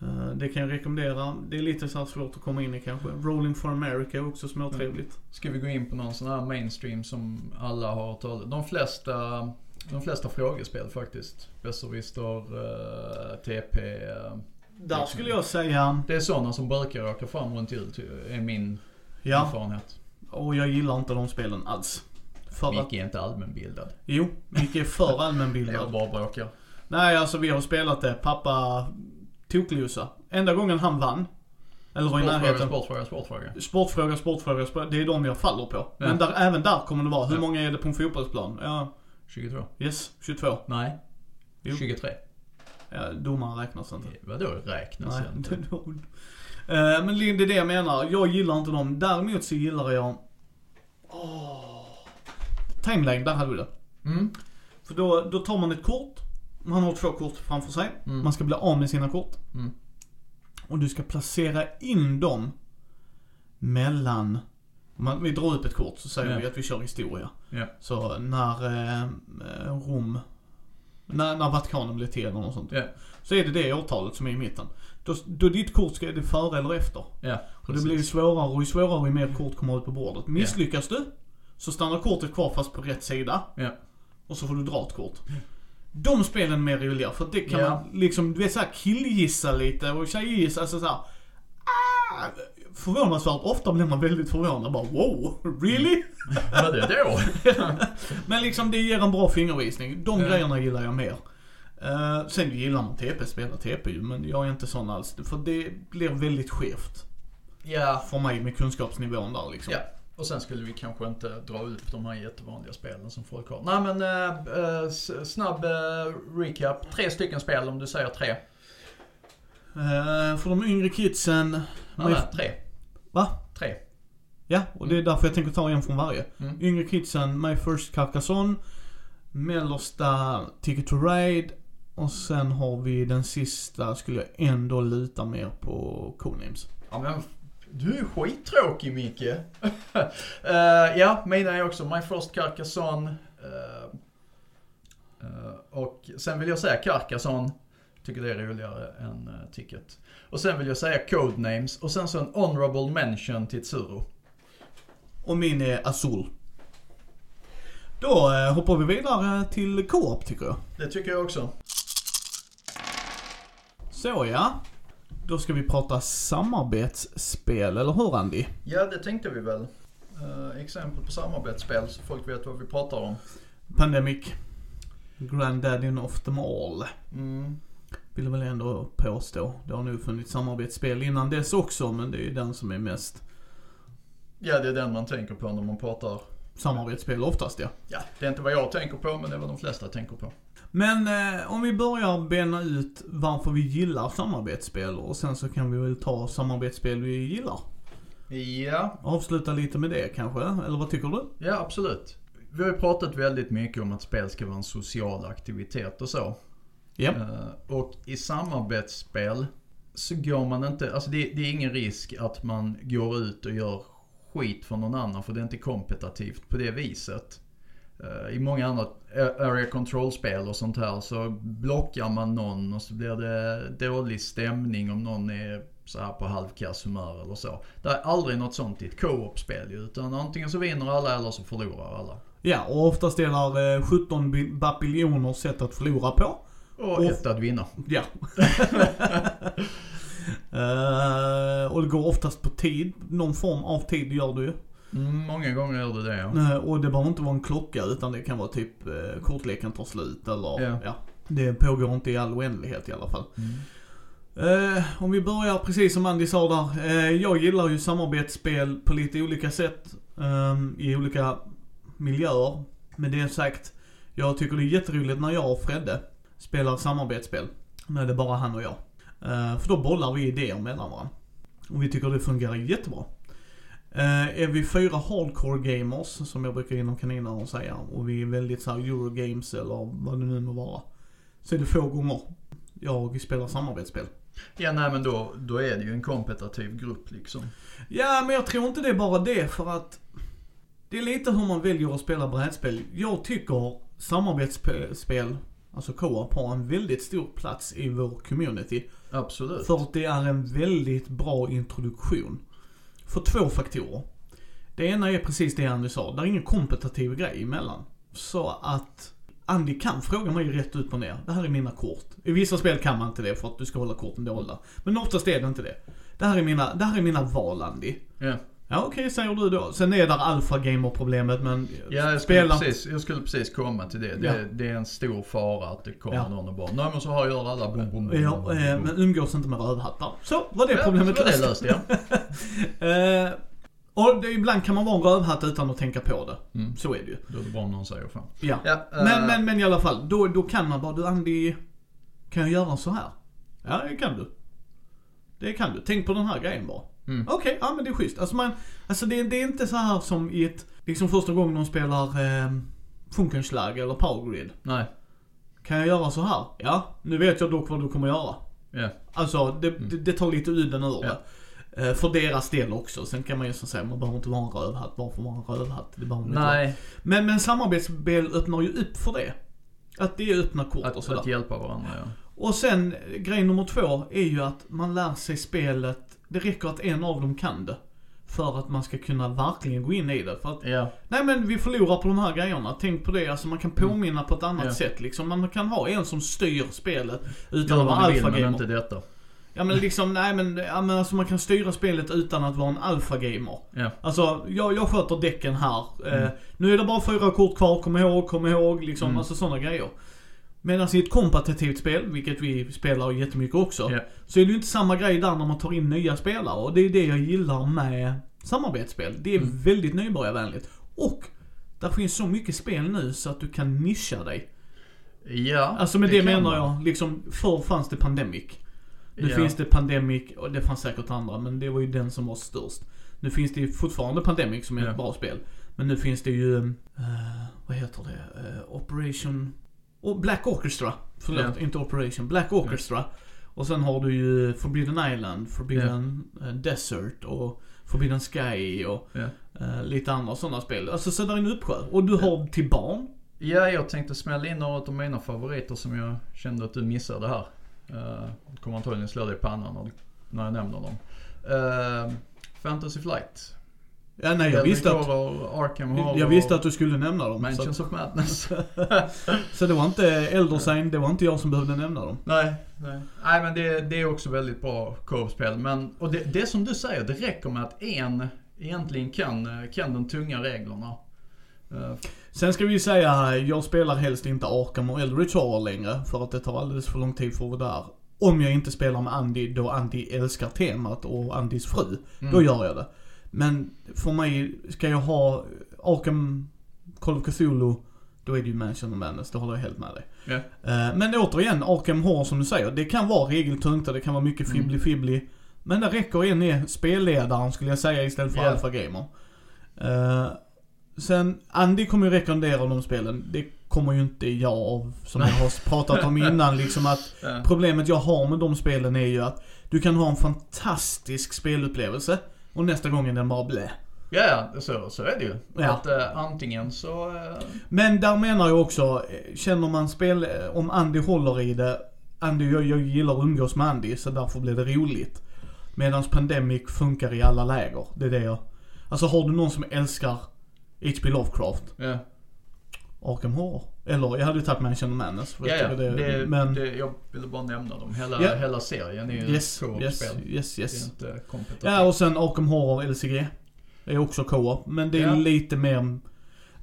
Eh, det kan jag rekommendera. Det är lite så här svårt att komma in i kanske. Rolling for America är också småtrevligt. ska vi gå in på någon sån här mainstream som alla har talat De flesta, de flesta frågespel faktiskt. Besserwisser, uh, TP. eh, Där skulle jag säga, det är sådana som brukar åka fram runt jul, är min ja, erfarenhet. och jag gillar inte de spelen alls. För att, Micke är inte allmänbildad. jo, Micke är för <laughs> Jag allmänbildad. bara bråkar. Nej, alltså vi har spelat det. Pappa toklusa. Enda gången han vann, eller var i Sportfråga, närheten. sportfråga, sportfråga. Sportfråga, sportfråga, sport, det är de jag faller på. Ja. Men där, även där kommer det vara, hur Ja. många är det på en fotbollsplan? Ja, 22. yes, 22. Nej. Jo. 23. Ja, domaren räknas inte. Vadå räknas Nej, inte? Eh, Men det är det jag menar. Jag gillar inte dem. Däremot så gillar jag... Åh. Timeline, där hade vi det. Mm. För då, då tar man ett kort. Man har två kort framför sig. Mm. Man ska bli av med sina kort. Mm. Och du ska placera in dem mellan... Man, vi drar upp ett kort så säger Ja. vi att vi kör historia. Ja. Så när eh, Rom... När, när Vatikanen blev till eller något sånt. Ja. Så är det det årtalet som är i mitten. Då, då ditt kort ska är det före eller efter. Och det blir ju svårare och ju svårare ju mer kort kommer ut på bordet. Misslyckas du, så stannar kortet kvar fast på rätt sida. Och så får du dra ett kort. De spelen är mer roliga för det kan man liksom, du vet såhär killgissa lite och tjejgissa, alltså såhär. Ah, förvånansvärt ofta blir man väldigt förvånad bara wow, really? Vad är det då? <laughs> Men liksom det ger en bra fingervisning. De Ja. grejerna gillar jag mer. Uh, sen gillar man TP, spela TP ju, men jag är inte sån alls. För det blir väldigt skevt. Ja. För mig med kunskapsnivån där liksom. Ja. Och sen skulle vi kanske inte dra upp de här jättevanliga spelen som folk har. Nej men, eh, eh, snabb eh, recap. Tre stycken spel om du säger tre. Eh, för de yngre kidsen, Nej, nej, tre. Va? Tre. Ja, och det är därför jag tänker ta en från varje. Mm. Yngre kidsen, My First Carcassonne. Mellersta Ticket to Ride. Och sen har vi den sista, skulle jag ändå luta mer på Codenames. Ja men, du är skittråkig Micke. <laughs> Eh, ja, mina är också My First Carcassonne. eh, eh, och sen vill jag säga Carcassonne. Tycker det är roligare än uh, Ticket. Och sen vill jag säga Codenames. Och sen så en honorable mention till Tsuro. Och min är Azul. Då eh, hoppar vi vidare till Co-op tycker jag. Det tycker jag också. Så ja. Då ska vi prata samarbetsspel, eller hur Andy? Ja, det tänkte vi väl. Eh, exempel på samarbetsspel så folk vet vad vi pratar om. Pandemic. Granddaddy of them all. Mm. Vill väl ändå påstå. Det har nog funnits samarbetsspel innan dess också, men det är ju den som är mest Ja, det är den man tänker på när man pratar. samarbetsspel oftast ja. Ja, det är inte vad jag tänker på, men det är vad de flesta tänker på. Men eh, om vi börjar bena ut varför vi gillar samarbetsspel och sen så kan vi väl ta samarbetsspel vi gillar. Ja, Avsluta lite med det kanske, eller vad tycker du? Ja, absolut. Vi har ju pratat väldigt mycket om att spel ska vara en social aktivitet och så. Ja. Eh, och i samarbetsspel så går man inte, alltså det, det är ingen risk att man går ut och gör skit för någon annan för det är inte kompetitivt på det viset. eh, i många andra area control-spel och sånt här så blockar man någon och så blir det dålig stämning om någon är så här på halvkass humör eller så. Det är aldrig något sånt i ett co-op-spel utan antingen så vinner alla eller så förlorar alla. Ja, och oftast delar eh, 17 bi- bapiljoner sätt att förlora på. Och Och- ett att vinna. Ja. <laughs> Eh, och det går oftast på tid. Någon form av tid gör du ju. Mm, många gånger gör det det ja. Eh, och det behöver inte vara en klocka utan det kan vara typ uh, kortleken tar slut eller Ja. ja. Det pågår inte i all oändlighet i alla fall. Mm. Eh, om vi börjar precis som Andy sa där. Eh, jag gillar ju samarbetsspel på lite olika sätt. ehm, I olika miljöer. Med det sagt, jag tycker det är jätteroligt när jag och Fredde spelar samarbetsspel. När det är bara han och jag. Eh, för då bollar vi idéer mellan varandra. Och vi tycker det fungerar jättebra. Eh, är vi fyra hardcore gamers, som jag brukar inom kaninöron säga, och vi är väldigt såhär Eurogames eller vad det nu må vara. Så är det få gånger jag spelar samarbetsspel. Ja nej men då, då är det ju en kompetitiv grupp liksom. Ja, men jag tror inte det är bara det för att det är lite hur man väljer att spela brädspel. Jag tycker samarbetsspel, alltså co-op, har en väldigt stor plats i vår community. Absolut. För att det är en väldigt bra introduktion. För två faktorer. Det ena är precis det Andy sa, det är ingen kompetitiv grej emellan. Så att Andy kan fråga mig rätt ut och ner. Det här är mina kort. I vissa spel kan man inte det för att du ska hålla korten dolda. Men oftast är det inte det. Det här är mina, det här är mina val Andy. Ja. Ja okej säger du då. Sen är där alfa gamer problemet men Ja, jag skulle, precis, jag skulle precis komma till det. Det, Ja. det är en stor fara att det kommer Ja. någon och bara Nej men så har jag alla bom, bom, bom, Ja, eh, men umgås inte med rövhattar. Så var det Ja, problemet var det löst. löst ja. <laughs> Eh, och det, ibland kan man vara en rövhatt utan att tänka på det. Mm. Så är det ju. Då är det om någon säger fan. Ja. Ja, eh, Men, men, men i alla fall, då, då kan man bara, du Andy, kan jag göra så här? Ja, det kan du. Det kan du. Tänk på den här grejen bara. Mm. Okej, ja men det är schysst. Alltså man, alltså det, det är inte så här som i ett, liksom första gången de spelar eh, Funkenschlag eller Power Grid. Nej. Kan jag göra så här? Ja, nu vet jag dock vad du kommer göra. Ja. Alltså det, det, det tar lite udden ur det. Eh, För deras del också. Sen kan man ju säga, man behöver inte vara en rövhatt bara för att vara en rövhatt. Det behöver man inte vara. Nej, Men, men samarbetsspel öppnar ju upp för det. Att det är öppna kort och att, sådär. att hjälpa varandra ja. Och sen, grej nummer två är ju att man lär sig spelet. Det räcker att en av dem kan det. För att man ska kunna verkligen gå in i det. För att, Ja, nej men vi förlorar på de här grejerna. Tänk på det, alltså man kan påminna på ett annat Mm. Ja. sätt liksom. Man kan ha en som styr spelet utan att vara vill men alfagamer. inte detta. Ja men liksom, nej men, ja, men alltså man kan styra spelet utan att vara en alfagamer. Ja. Alltså, jag, jag sköter däcken här. Eh, Mm. nu är det bara fyra kort kvar, kom ihåg, kom ihåg, liksom. Mm. Alltså sådana grejer. Medan i ett kompetitivt spel, vilket vi spelar jättemycket också, Ja. så är det ju inte samma grej där när man tar in nya spelare. Och det är det jag gillar med samarbetsspel. Det är Mm. väldigt nybörjarvänligt. Och, där finns så mycket spel nu så att du kan nischa dig. Ja, Alltså med det, kan menar man. jag, liksom, förr fanns det Pandemic. Nu Ja. finns det Pandemic, och det fanns säkert andra, men det var ju den som var störst. Nu finns det ju fortfarande Pandemic som är Ja. ett bra spel. Men nu finns det ju, eh, vad heter det? Eh, Operation... Och Black Orchestra. Förlåt, Ja. inte Operation. Black Orchestra. Och sen har du ju Forbidden Island, Forbidden eh, Desert och Forbidden Sky och Ja. eh, lite andra sådana spel. Alltså så där är en uppsjö. Och du har till barn. Ja, jag tänkte smälla in några av mina favoriter som jag kände att du missade här. Uh, kommer antagligen slå dig i pannan när, när jag nämner dem. Uh, Fantasy Flight. Ja, nej, jag visste att, Arkham jag visste att du skulle nämna dem. Så, Mansions of Madness. <laughs> så det var inte Eldersign, det var inte jag som behövde nämna dem. nej, nej. Nej men det, det är också väldigt bra co-op-spel. Men, och det, det som du säger, det räcker med att en egentligen kan, kan de tunga reglerna. Eh, Sen ska vi ju säga, jag spelar helst inte Arkham och Eldritch Horror längre. För att det tar alldeles för lång tid för att vara där. Om jag inte spelar med Andy, då Andy älskar temat och Andys fru. Mm. Då gör jag det. Men för mig, ska jag ha Arkham, Call of Cthulhu, då är det ju Mansion of Madness, det håller jag helt med dig. Eh, Men återigen, Arkham Horror som du säger, det kan vara regeltungt och det kan vara mycket Mm. fibbly-fibbly. Men det räcker en är spelledaren skulle jag säga istället för Ja. Alpha Gamer. Eh, sen, Andy kommer ju rekommendera de spelen. Det kommer ju inte jag av, som jag har pratat om innan liksom att. <laughs> Problemet jag har med de spelen är ju att du kan ha en fantastisk spelupplevelse och nästa gång är den bara blä. Ja, så, så är det ju. Ja. Att eh, antingen så... Eh, Men där menar jag också, eh, känner man spel, om Andy håller i det, Andy, jag, jag gillar att umgås med Andy så därför blir det roligt. Medan Pandemic funkar i alla läger. Det är det jag, alltså har du någon som älskar H.P. Lovecraft, ja. Arkham Horror. Eller jag hade ju tagit Mansion Madness. Ja, ja. tycker Det, men det, jag ville bara nämna dem. Hela, Ja. hela serien är ju yes, ett yes, co-op-spel. yes, Det är yes. inte kompetitivt. Ja och sen Arkham Horror LCG. Det är också co-op. Men det är Ja. lite mer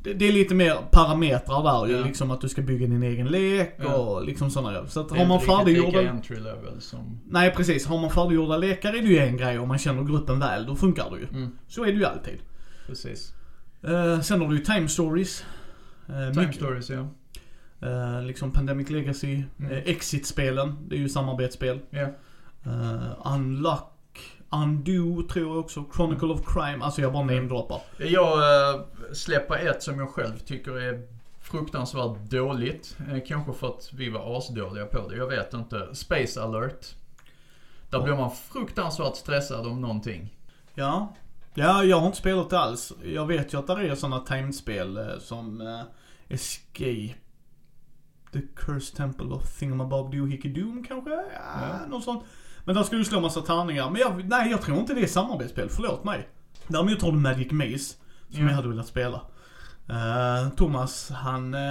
det, det är lite mer parametrar där ju. Ja. Liksom att du ska bygga din egen lek Ja. och liksom sådana Så att Det har man färdiggjorda... entry level som... Nej precis. Har man färdiggjorda lekar är det ju en grej. Om man känner gruppen väl, då funkar det ju. Mm, Så är det ju alltid. precis. Eh, sen har du ju Time Stories. Uh, Time stories, ja. Eh, liksom Pandemic Legacy. Mm. eh, Exit-spelen. Det är ju samarbetsspel. Ja. Uh, Unlock. Undo tror jag också. Chronicle of Crime. Alltså jag bara namedroppar. Jag äh, släpper ett som jag själv tycker är fruktansvärt dåligt. Eh, kanske för att vi var asdåliga på det. Jag vet inte. Space alert. Där blir man fruktansvärt stressad om någonting. Ja. Ja, jag har inte spelat det alls. Jag vet ju att det är sådana timespel eh, som eh, Escape. The Cursed Temple of Thingamabob Doohickey Doom kanske? Ja, Ja. något sånt. Men där ska du slå massa tärningar. Men jag, nej, jag tror inte det är samarbetsspel. Förlåt mig. Däremot har du Magic Maze. Som Ja. jag hade velat spela. Eh, Thomas, han, uh,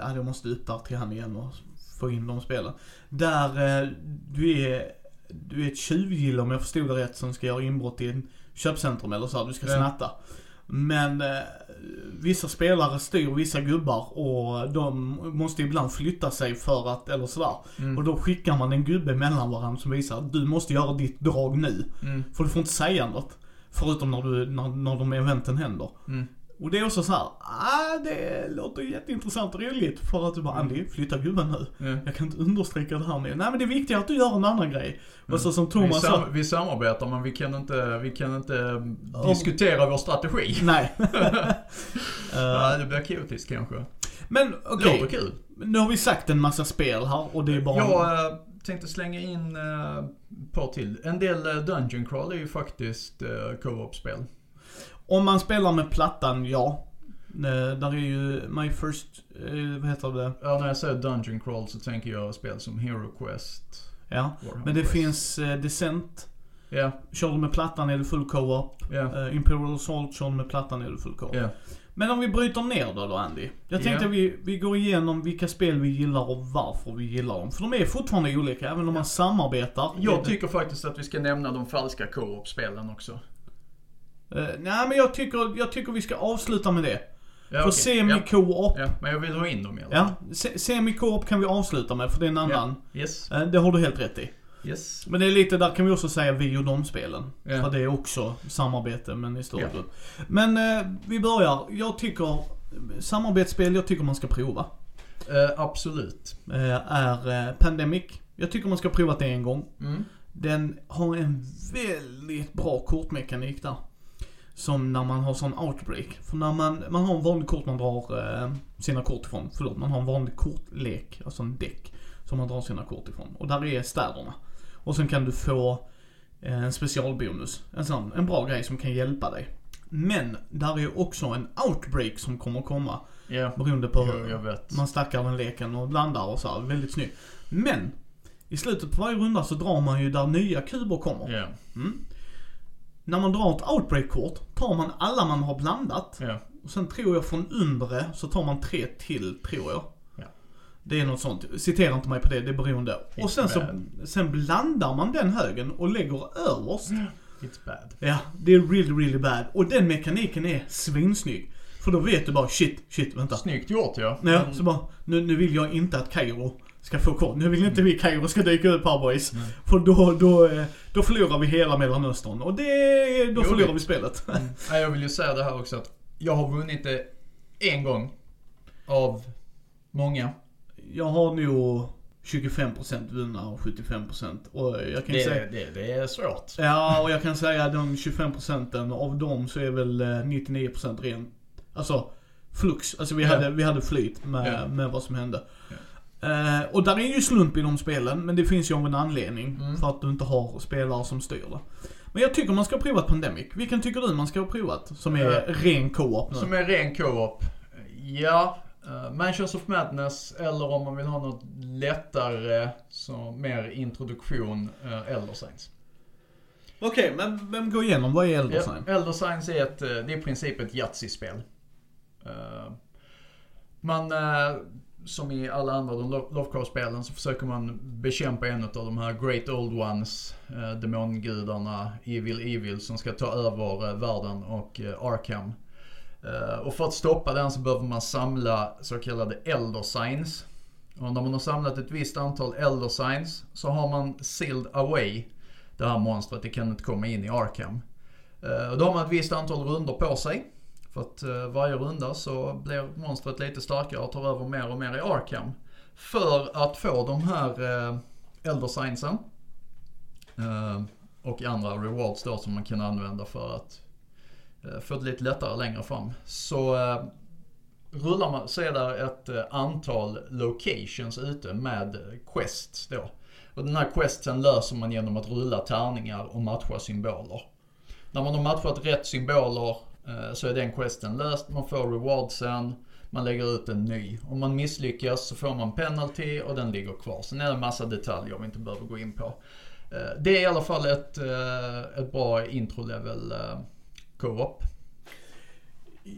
ja, jag måste upp där till han igen och få in de spelen. Där eh, du är, du är ett tjuvgille om jag förstod det rätt som ska göra inbrott i en köpcentrum eller så här, du ska snatta. Men eh, vissa spelare styr vissa gubbar och de måste ibland flytta sig för att, eller sådär. Mm. Och då skickar man en gubbe mellan varandra som visar att du måste göra ditt drag nu. Mm. För du får inte säga något. Förutom när, du, när, när de eventen händer. Mm. Och det är också så här, ah, det låter jätteintressant och roligt. För att du bara, Andy, flytta gubben nu. Ja. Jag kan inte understryka det här med, nej men det är viktigt att du gör en annan grej. Och så som Vi, Thomas sa, sam- vi samarbetar men vi kan inte, vi kan inte eh, diskutera vår strategi. nej. <laughs> <laughs> Ja, det blir kaotiskt kanske. men okej, Låter kul. nu har vi sagt en massa spel här och det är bara... Jag eh, tänkte slänga in eh, ett par till. En del Dungeon Crawl är ju faktiskt eh, co-op-spel. Om man spelar med plattan, ja. Eh, där är ju My First, eh, vad heter det? Ja, när jag säger Dungeon Crawl så tänker jag spel som Hero Quest. Ja. Warhammer Men det Quest. finns eh, Descent. Ja, Kör du med plattan är det full co-op. ja, Eh, Imperial Assault, kör du med plattan är det full co-op. ja. Men om vi bryter ner då, då Andy. Jag tänkte att vi, vi går igenom vilka spel vi gillar och varför vi gillar dem. För de är fortfarande olika, även om man samarbetar. Jag tycker faktiskt att vi ska nämna de falska co-op-spelen också. Eh, nej men jag tycker, jag tycker vi ska avsluta med det. Ja, för okej. semi-co-op, ja. ja, men jag vill ha in dem i alla ja. se- Semi-co-op kan vi avsluta med, för det är en annan. Yes, Eh, det har du helt rätt i. yes. Men det är lite, där kan vi också säga vi och de spelen. Ja. För det är också samarbete, men i stor Ja. Men eh, vi börjar. Jag tycker, samarbetsspel jag tycker man ska prova. Absolut. är Pandemic. Jag tycker man ska prova det en gång. Mm. Den har en väldigt bra kortmekanik där. Som när man har sån outbreak. För när man, man har en vanlig kort man drar eh, sina kort ifrån. Förlåt, man har en vanlig kortlek, alltså en däck. Som man drar sina kort ifrån. Och där är städerna. Och sen kan du få eh, en specialbonus. En sån, en bra grej som kan hjälpa dig. Men där är också en outbreak som kommer komma. Ja, Beroende på jo, jag vet. man stackar den leken och blandar och så här. Väldigt snyggt. Men, i slutet på varje runda så drar man ju där nya kuber kommer. Ja, Mm. När man drar ett outbreak-kort tar man alla man har blandat. ja. Och sen tror jag från undre så tar man tre till, tror jag. Ja. Det är något sånt. Citera inte mig på det, det är beroende. Och sen så, sen blandar man den högen och lägger överst. <gasps> It's bad. Ja, det är really, really bad. Och den mekaniken är svinsnygg. För då vet du bara shit, shit, vänta. Snyggt gjort ja. Ja, Men- så bara, nu, nu vill jag inte att Kairo ska få kort. Nu vill inte vi Kairo ska dyka upp här boys. Mm. För då, då, eh, då förlorar vi hela Mellanöstern. Och det, då Jo, förlorar vi spelet. Nej, jag vill ju säga det här också att jag har vunnit det en gång. Av många. Jag har nog 25% vunna och 75% och jag kan Det, säga... det, det är svårt. Ja, och jag kan säga att de 25% av dem så är väl eh, 99% rent, alltså flux. Alltså vi, Ja. hade, vi hade flyt med, Ja. med vad som hände. Eh, och där är ju slump i de spelen, men det finns ju av en anledning. Mm. För att du inte har spelare som styr det. Men jag tycker man ska ha provat Pandemic. Vilken tycker du man ska ha provat? Som är Eh, ren co-op nu? Som är ren co-op. Ja, uh, Mansions of Madness eller om man vill ha något lättare, så mer introduktion, uh, Elder Signs. Okej, men vem går igenom? Vad är Elder Sign? Elder Signs är, ett, eh, det är i princip ett Yatzy-spel. Eh, man, eh, som i alla andra de Lovecraft-spelen så försöker man bekämpa en av de här Great Old Ones, eh, demongudarna, Evil Evil, som ska ta över eh, världen och eh, Arkham. Eh, och för att stoppa den så behöver man samla så kallade Elder Signs. Och när man har samlat ett visst antal Elder Signs så har man sealed away det här monstret. Det kan inte komma in i Arkham. Eh, och då har man ett visst antal runder på sig. För att eh, varje runda så blir monstret lite starkare och tar över mer och mer i Arkham. För att få de här eh, Elder Signsen eh, och andra rewards då som man kan använda för att eh, få det lite lättare längre fram. Så eh, rullar man, så är det ett antal locations ute med quests då. Och den här questen löser man genom att rulla tärningar och matcha symboler. När man har matchat rätt symboler eh, Eh, så är den questen löst. Man får rewardsen, man lägger ut en ny. Om man misslyckas så får man penalty och den ligger kvar. Sen är det en massa detaljer vi inte behöver gå in på. Eh, det är i alla fall ett, eh, ett bra intro-level co-op.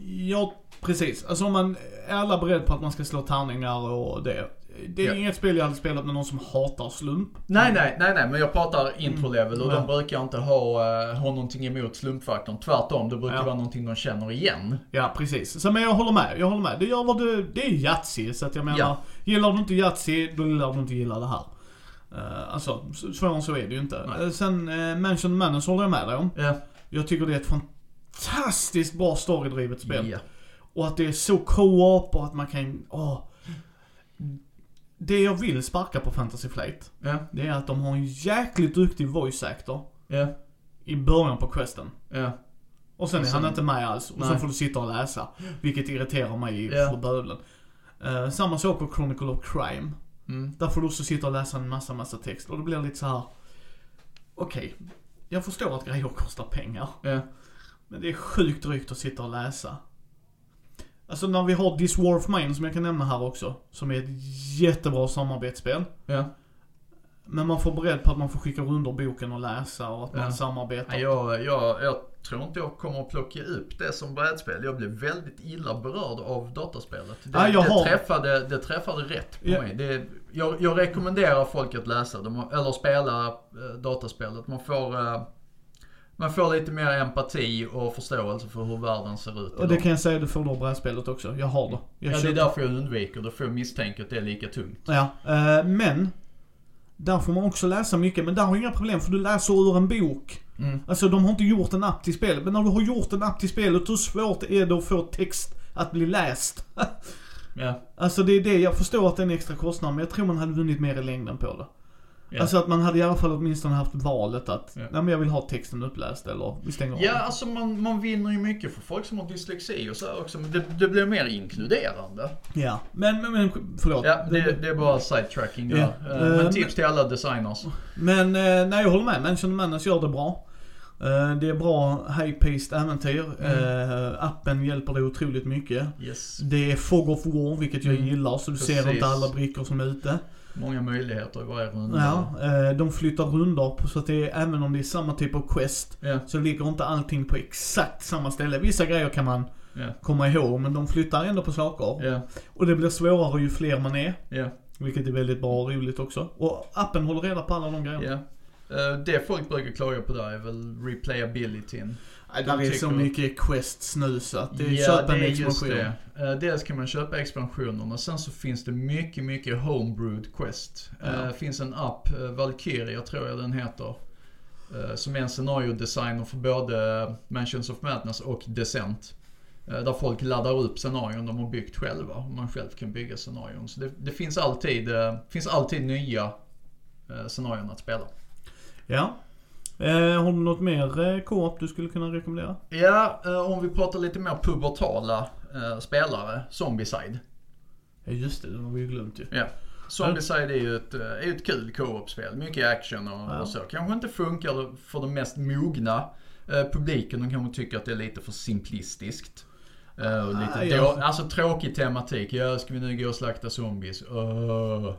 Ja, precis. Alltså om man är alla beredd på att man ska slå tärningar och det. Det är Ja. inget spel jag hade spelat med någon som hatar slump. Nej, nej, nej, nej, men jag pratar intro-level och Mm. de brukar inte ha, eh, ha någonting emot slumpfaktorn. Tvärtom, det brukar Ja. vara någonting de känner igen. Ja, precis. Så men jag håller med. Jag håller med. Det gör vad du... Det är Yatzy, så att jag menar. Ja. Gillar du inte Yatzy, då gillar du inte gilla det här. Uh, alltså, svårare än så är det ju inte. Nej. Uh, sen, uh, Mansion Madness håller jag med dig om. Ja. Jag tycker det är ett fantastiskt bra storydrivet spel. Ja. Och att det är så co-op och att man kan, åh. Det jag vill sparka på Fantasy Flight, Ja. det är att de har en jäkligt duktig voice actor Ja. i början på questen. Ja. Och sen Och är han inte med alls. Och Nej. sen får du sitta och läsa. Vilket irriterar mig Ja. för bövelen. Eh, samma sak på Chronicle of Crime. Mm. Där får du också sitta och läsa en massa, massa text. Och det blir lite så här. Okej, jag förstår att grejer kostar pengar. Men det är sjukt drygt att sitta och läsa. Alltså när vi har This War of Mine som jag kan nämna här också. Som är ett jättebra samarbetsspel. Ja. Men man får beredd på att man får skicka under boken och läsa och att man Ja. samarbetar. Nej, Jag, jag, jag tror inte jag kommer att plocka upp det som brädspel. Jag blev väldigt illa berörd av dataspelet. Det, Ja, det, har- träffade, det träffade rätt på Ja. mig. Det, jag, jag rekommenderar folk att läsa dem, eller spela eh, dataspelet. Man får, eh, man får lite mer empati och förståelse för hur världen ser ut Och det kan jag säga, du får då brädspelet också. Jag har det. Jag Ja, det är därför jag undviker det, för jag misstänker att det är lika tungt. Ja, eh, men. Där får man också läsa mycket, men där har jag inga problem för du läser ur en bok. Mm. Alltså de har inte gjort en app till spelet, men när du har gjort en app till spelet, hur svårt är det att få text att bli läst? <laughs> Ja. Alltså det är det, jag förstår att det är en extra kostnad, men jag tror man hade vunnit mer i längden på det. Ja. Alltså att man hade i alla fall åtminstone haft valet att, Ja. nej men jag vill ha texten uppläst eller vi stänger av. Ja, alltså man, man vinner ju mycket för folk som har dyslexi och så här också. Det, det blir mer inkluderande. Ja, men, men, men förlåt. Ja, det, det är bara sidetracking där. Ja. Eh, Men Eh, tips till alla designers. Men, eh, nej jag håller med. Mansion Madness gör det bra. Eh, det är bra high-paced äventyr. Mm. Appen hjälper dig otroligt mycket. Yes. Det är Fog of War, vilket jag Mm. gillar, så du ser Precis. inte alla brickor som är ute. Många möjligheter i varje runda. Ja, eh, de flyttar rundor så att det är, även om det är samma typ av quest, Ja, så ligger inte allting på exakt samma ställe. Vissa grejer kan man ja, komma ihåg, men de flyttar ändå på saker. ja, Och det blir svårare ju fler man är, ja, vilket är väldigt bra och roligt också. Och appen håller reda på alla de grejerna. Eh, Det folk brukar klaga på där är väl replayabilityn. Nej, där är så mycket quests nu så att det är Ja, köp en expansion. det. Eh, Dels kan man köpa expansionerna, sen så finns det mycket, mycket homebrewed quest. Ja. Det finns en app, eh, Valkyria tror jag den heter. eh, Som är en scenariodesigner för både Mansions of Madness och Descent. Eh, Där folk laddar upp scenarion de har byggt själva. Och man själv kan bygga scenarion. Så det, det finns, alltid, eh, finns alltid nya eh, scenarion att spela. Ja. Eh, har du något mer eh, co-op du skulle kunna rekommendera? Ja, eh, om vi pratar lite mer pubertala eh, spelare, Zombieside. Ja just det, det har vi ju glömt ju. Ja. Zombicide är ju ett, eh, är ett kul co-op-spel. Mycket action och, Ja. och så. Kanske inte funkar för den mest mogna eh, publiken. De kanske tycker att det är lite för simplistiskt. Eh, och lite Ah, ja. då, alltså tråkig tematik. Ja, ska vi nu gå och slakta zombies? Öh.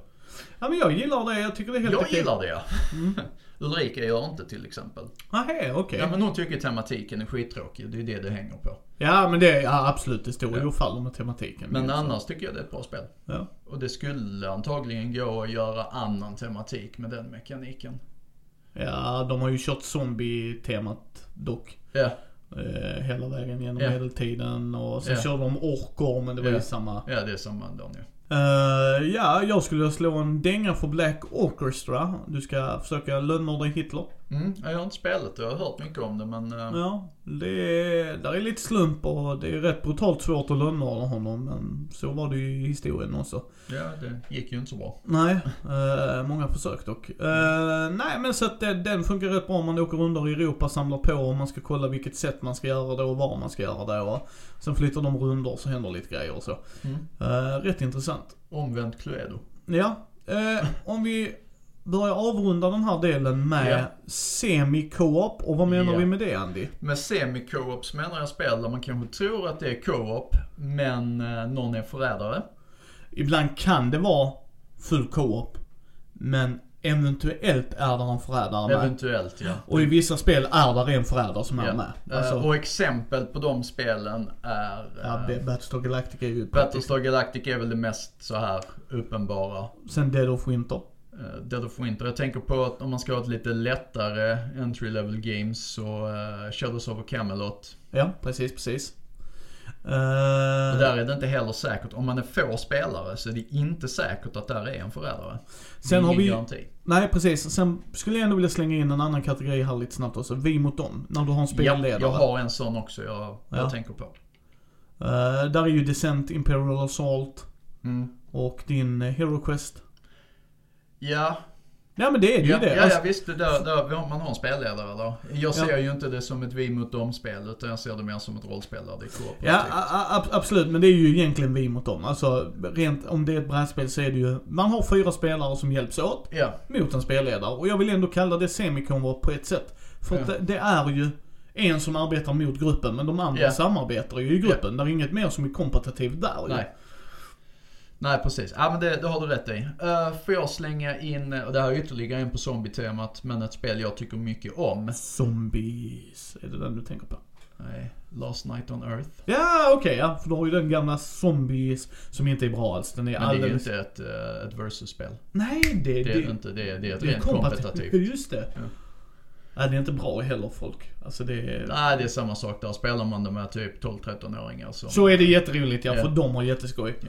Ja men jag gillar det, jag tycker det är helt Jag okej. gillar det ja. Ulrika gör inte till exempel. Nähä, okej. Ja men hon tycker tematiken är skittråkig. Det är det det hänger på. Ja men det, ja absolut, det står ju Ja. och faller med tematiken. Men annars tycker jag det är ett bra spel. Ja. Och det skulle antagligen gå att göra annan tematik med den mekaniken. ja, de har ju kört zombie-temat dock. Ja, Eh, hela vägen genom Ja. medeltiden och sen Ja. körde de orkor men det var ju Ja. samma. ja det är samma den ju. Uh, ja, jag skulle slå en dänga för Black Orchestra. Du ska försöka lönnmörda Hitler. Mm, jag har inte spelat det, jag har hört mycket om det men... eh, Ja, det är, där är lite slump och det är rätt brutalt svårt att lönnmörda honom. Men så var det ju i historien också. Ja, det gick ju inte så bra. Nej, eh, många försök dock. Eh, nej men så att det, den funkar rätt bra om man åker runt i Europa, samlar på och man ska kolla vilket sätt man ska göra det och var man ska göra det och sen flyttar de rundor så händer lite grejer och så. Mm. Eh, rätt intressant. Omvänt Cluedo. Ja, eh, om vi börjar avrunda den här delen med Ja. semi-co-op och vad menar Ja. vi med det Andy? Med semi-co-ops menar jag spel där man kanske tror att det är co-op, men eh, någon är förrädare. Ibland kan det vara full co-op, men eventuellt är det en förrädare med. Eventuellt ja. Och i vissa spel är det en förrädare som är ja. med. Eh, Alltså, och exempel på de spelen är... ja, eh, Battlestar Galactica är ju Battlestar Galactica är väl det mest så här uppenbara. Sen Dead of Winter. Uh, Dead of Winter. Jag tänker på att om man ska ha ett lite lättare entry level games så uh, Shadows of Camelot. Ja, precis, precis. Och Uh, där är det inte heller säkert. Om man är få spelare så är det inte säkert att där är en förrädare. sen har vi... garanti. Nej, precis. Sen skulle jag ändå vilja slänga in en annan kategori här lite snabbt också. Vi mot dem. När du har en Ja, spelledare. jag har en sån också jag, Ja. jag tänker på. Eh, där är ju Descent, Imperial Assault Mm. och din eh, Hero Quest. Ja, Ja men det är det ja, ju det. ja, Alltså, ja visst. Det där, man har en spelledare där. Jag ser ju inte det som ett vi mot dem-spel utan jag ser det mer som ett rollspel där det är kooperativt. Ja, a- a- ab- absolut. Men det är ju egentligen vi mot dem. Alltså, rent om det är ett brädspel så är det ju, man har fyra spelare som hjälps åt ja. mot en spelledare. Och jag vill ändå kalla det semikonvert på ett sätt. För att Ja. det, det är ju en som arbetar mot gruppen, men de andra Ja. samarbetar ju i gruppen. Det är inget mer som är kompetitivt där ju. Nej. Precis, ja men det, det har du rätt i. Uh, får jag slänga in, och det här är ytterligare en på zombie-temat, men ett spel jag tycker mycket om. Zombies, är det den du tänker på? Nej, Last Night on Earth. Ja, okej, ja. För du har ju den gamla Zombies som inte är bra alls. Den är Men det är ju alldeles... inte ett, ett versus-spel. Nej, det, Det är det inte, det är, det är ett det är rent kompetitivt. Just det. Ja. Nej, det är inte bra heller folk. Alltså det är... Nej, det är samma sak där. Spelar man det med typ 12-13-åringar så. Så är det jätteroligt ja, Ja. för de har jätteskoj. Eh,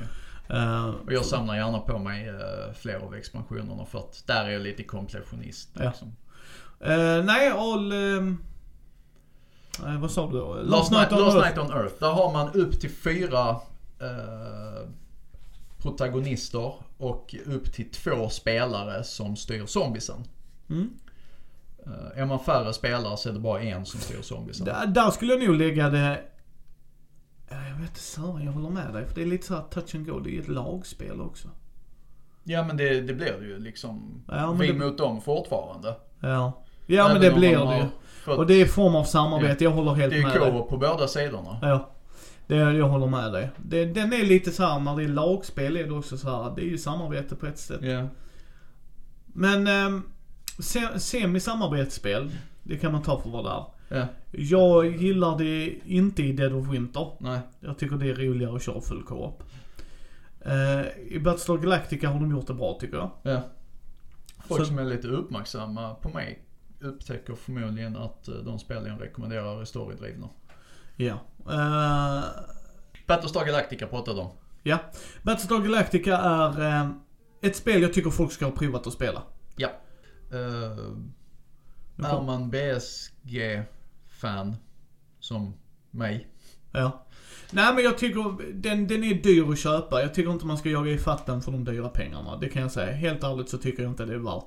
Och jag samlar gärna på mig uh, fler av expansionerna för att där är jag lite kompletionist. Ja. Liksom. eh, nej, all... ehm, nej, vad sa du då? Last, night, on Last Earth. night on Earth. Där har man upp till fyra eh, protagonister och upp till två spelare som styr zombiesen. Mm. Eh, är man färre spelare så är det bara en som styr zombiesen. Där, där skulle jag nog lägga det... Ja, Jag vet inte, Sören, jag håller med dig. För det är lite så här touch and go. Det är ett lagspel också. Ja men det, det blir det ju liksom. Ja, vi det- mot dem fortfarande. Ja. Ja, men det blir det ju. För Och det är form av samarbete, jag håller helt det är med dig. co-op på båda sidorna. Ja. Det, jag håller med dig. Det, den är lite så här, när det är lagspel är det också så här, det är ju samarbete på ett sätt. Ja. Men ähm, se, semi-samarbetsspel, det kan man ta för vad det är. Ja. Jag gillar det inte i Dead of Winter. Nej. Jag tycker det är roligare att köra full co-op. Eh, I Battlestar Galactica har de gjort det bra tycker jag. Ja. Folk Så- som är lite uppmärksamma på mig upptäcker förmodligen att eh, de spel jag rekommenderar är storydrivna. Ja. Eh, Battlestar Galactica pratade om. ja. Battlestar Galactica är eh, ett spel jag tycker folk ska ha provat att spela. Ja. Uh, är man BSG-fan, som mig, Ja. Nej men jag tycker den, den är dyr att köpa. Jag tycker inte man ska jaga ifatt den för de dyra pengarna. Det kan jag säga. Helt ärligt så tycker jag inte det är värt.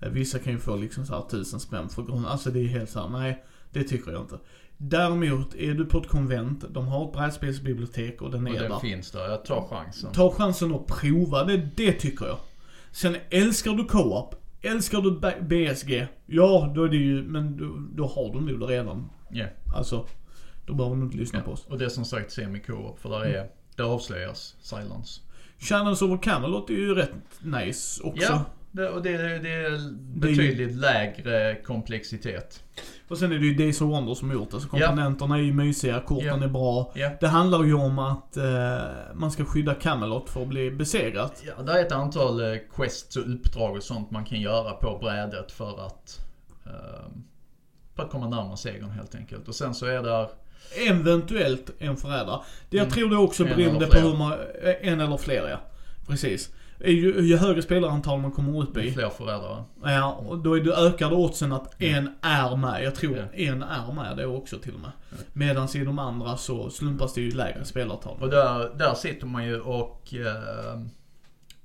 Eh, Vissa kan ju få liksom så här tusen spänn för grund. Alltså det är helt så här, nej. Det tycker jag inte. Däremot är du på ett konvent, de har ett brädspelsbibliotek och den och är den där. finns där. Jag tar chansen. Ta chansen att prova det, det tycker jag. Sen älskar du co-op, älskar du BSG, ja då är det ju, men då, då har du nog det redan. Ja. Alltså, då behöver du inte lyssna Ja. på oss. Och det är som sagt semi-co-op för där är, det avslöjas Silence. Shadows over Camelot är ju rätt nice också. Ja, det, och det, det, det är betydligt lägre komplexitet. Och sen är det ju of Wonder som har gjort det, så komponenterna är ju mysiga, korten Ja. är bra. Ja. Det handlar ju om att eh, man ska skydda Camelot för att bli besegrat. Ja, det är ett antal eh, quests och uppdrag och sånt man kan göra på brädet för att, ehm, för att komma närmare segern helt enkelt. Och sen så är där, Eventuellt en förrädare. Det jag Mm. tror det också En beroende på hur man, eh, en eller fler ja. Precis. Ju, ju högre spelarantal man kommer upp i, fler förrädare. ja, och då är det ökade oddsen att en är med. Jag tror Ja. en är med det också till och med. Ja. Medan i de andra så slumpas det ju lägre spelartal. Och där, där sitter man ju och eh,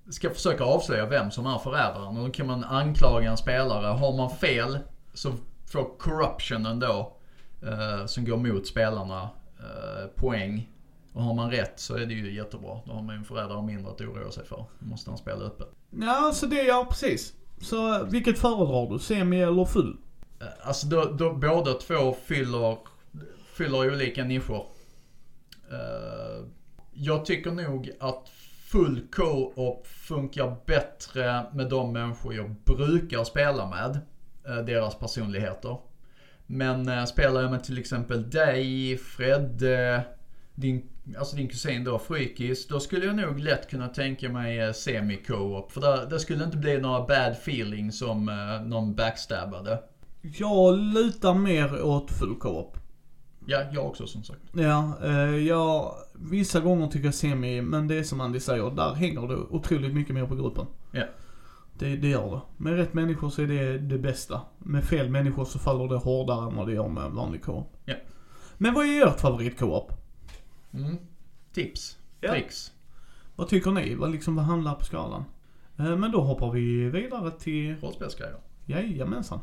ska försöka avslöja vem som är förrädaren. Och då kan man anklaga en spelare. Har man fel så får corruptionen då, eh, som går mot spelarna, eh, poäng. Och har man rätt så är det ju jättebra. Då har man ju en förrädare mindre att oroa sig för. Då måste han spela öppet. Ja, så det, ja precis. Så vilket föredrar du? Semi eller full? Eh, Alltså då, då båda två fyller, fyller olika nischer. Eh, jag tycker nog att full co-op funkar bättre med de människor jag brukar spela med. eh, deras personligheter. Men uh, spelar jag med till exempel dig, Fredde, din, alltså din kusin då, Frykis. Då skulle jag nog lätt kunna tänka mig uh, semi-co-op. För där, det skulle inte bli några bad feelings om uh, någon backstabbade. Jag lutar mer åt full co-op. Ja, jag också som sagt. Ja, eh, jag, vissa gånger tycker jag semi, men det är som Andy säger, där hänger det otroligt mycket mer på gruppen. Ja. Det, det gör det. Med rätt människor så är det det bästa. Med fel människor så faller det hårdare än vad det gör med vanlig co-op. Ja. Men vad är ert favorit co-op? Mm. Tips. Ja. Tricks. Vad tycker ni? Vad liksom, vad handlar på skalan? Eh, men då hoppar vi vidare till, Rollspelsgrejer. jajamensan.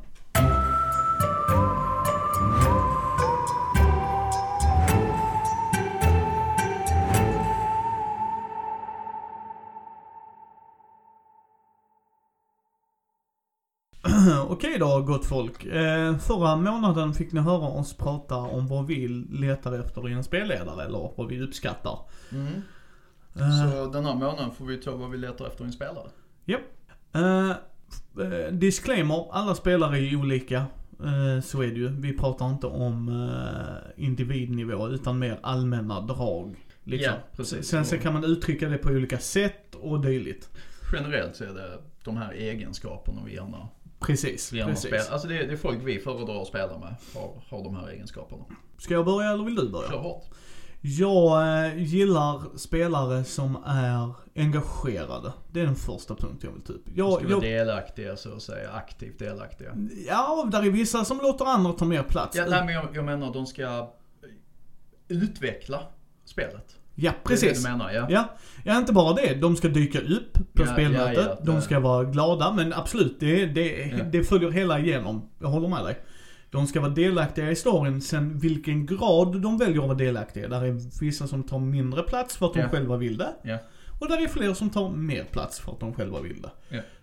<clears throat> Okej då gott folk. Eh, förra månaden fick ni höra oss prata om vad vi letar efter i en spelledare eller vad vi uppskattar. Mm. Eh, Så den här månaden får vi ta vad vi letar efter i en spelare. Eh, eh, disclaimer, alla spelare är olika. Eh, så är det ju. Vi pratar inte om eh, individnivå utan mer allmänna drag. Liksom. Ja, precis. Sen så kan man uttrycka det på olika sätt och dylikt. Generellt så är det de här egenskaperna vi gärna, Precis, precis. spelar. Alltså det är, det är folk vi föredrar att spela med, har, har de här egenskaperna. Ska jag börja eller vill du börja? Kör hårt. Jag eh, gillar spelare som är engagerade. Det är den första punkten jag vill ta upp. Jag, ska vara jag, delaktiga så att säga, aktivt delaktiga. ja, där är vissa som låter andra ta mer plats. Ja, nej men jag, jag menar de ska utveckla spelet. Ja Det är det precis. du menar ja. Ja, ja inte bara det. De ska dyka upp på Ja, spelmötet. ja, ja, de ska vara glada. Men absolut, det, det, det följer hela igenom. Jag håller med dig. De ska vara delaktiga i storyn. Sen vilken grad de väljer att vara delaktiga. Där är vissa som tar mindre plats för att de själva vill det. Och där är fler som tar mer plats för att de själva vill det.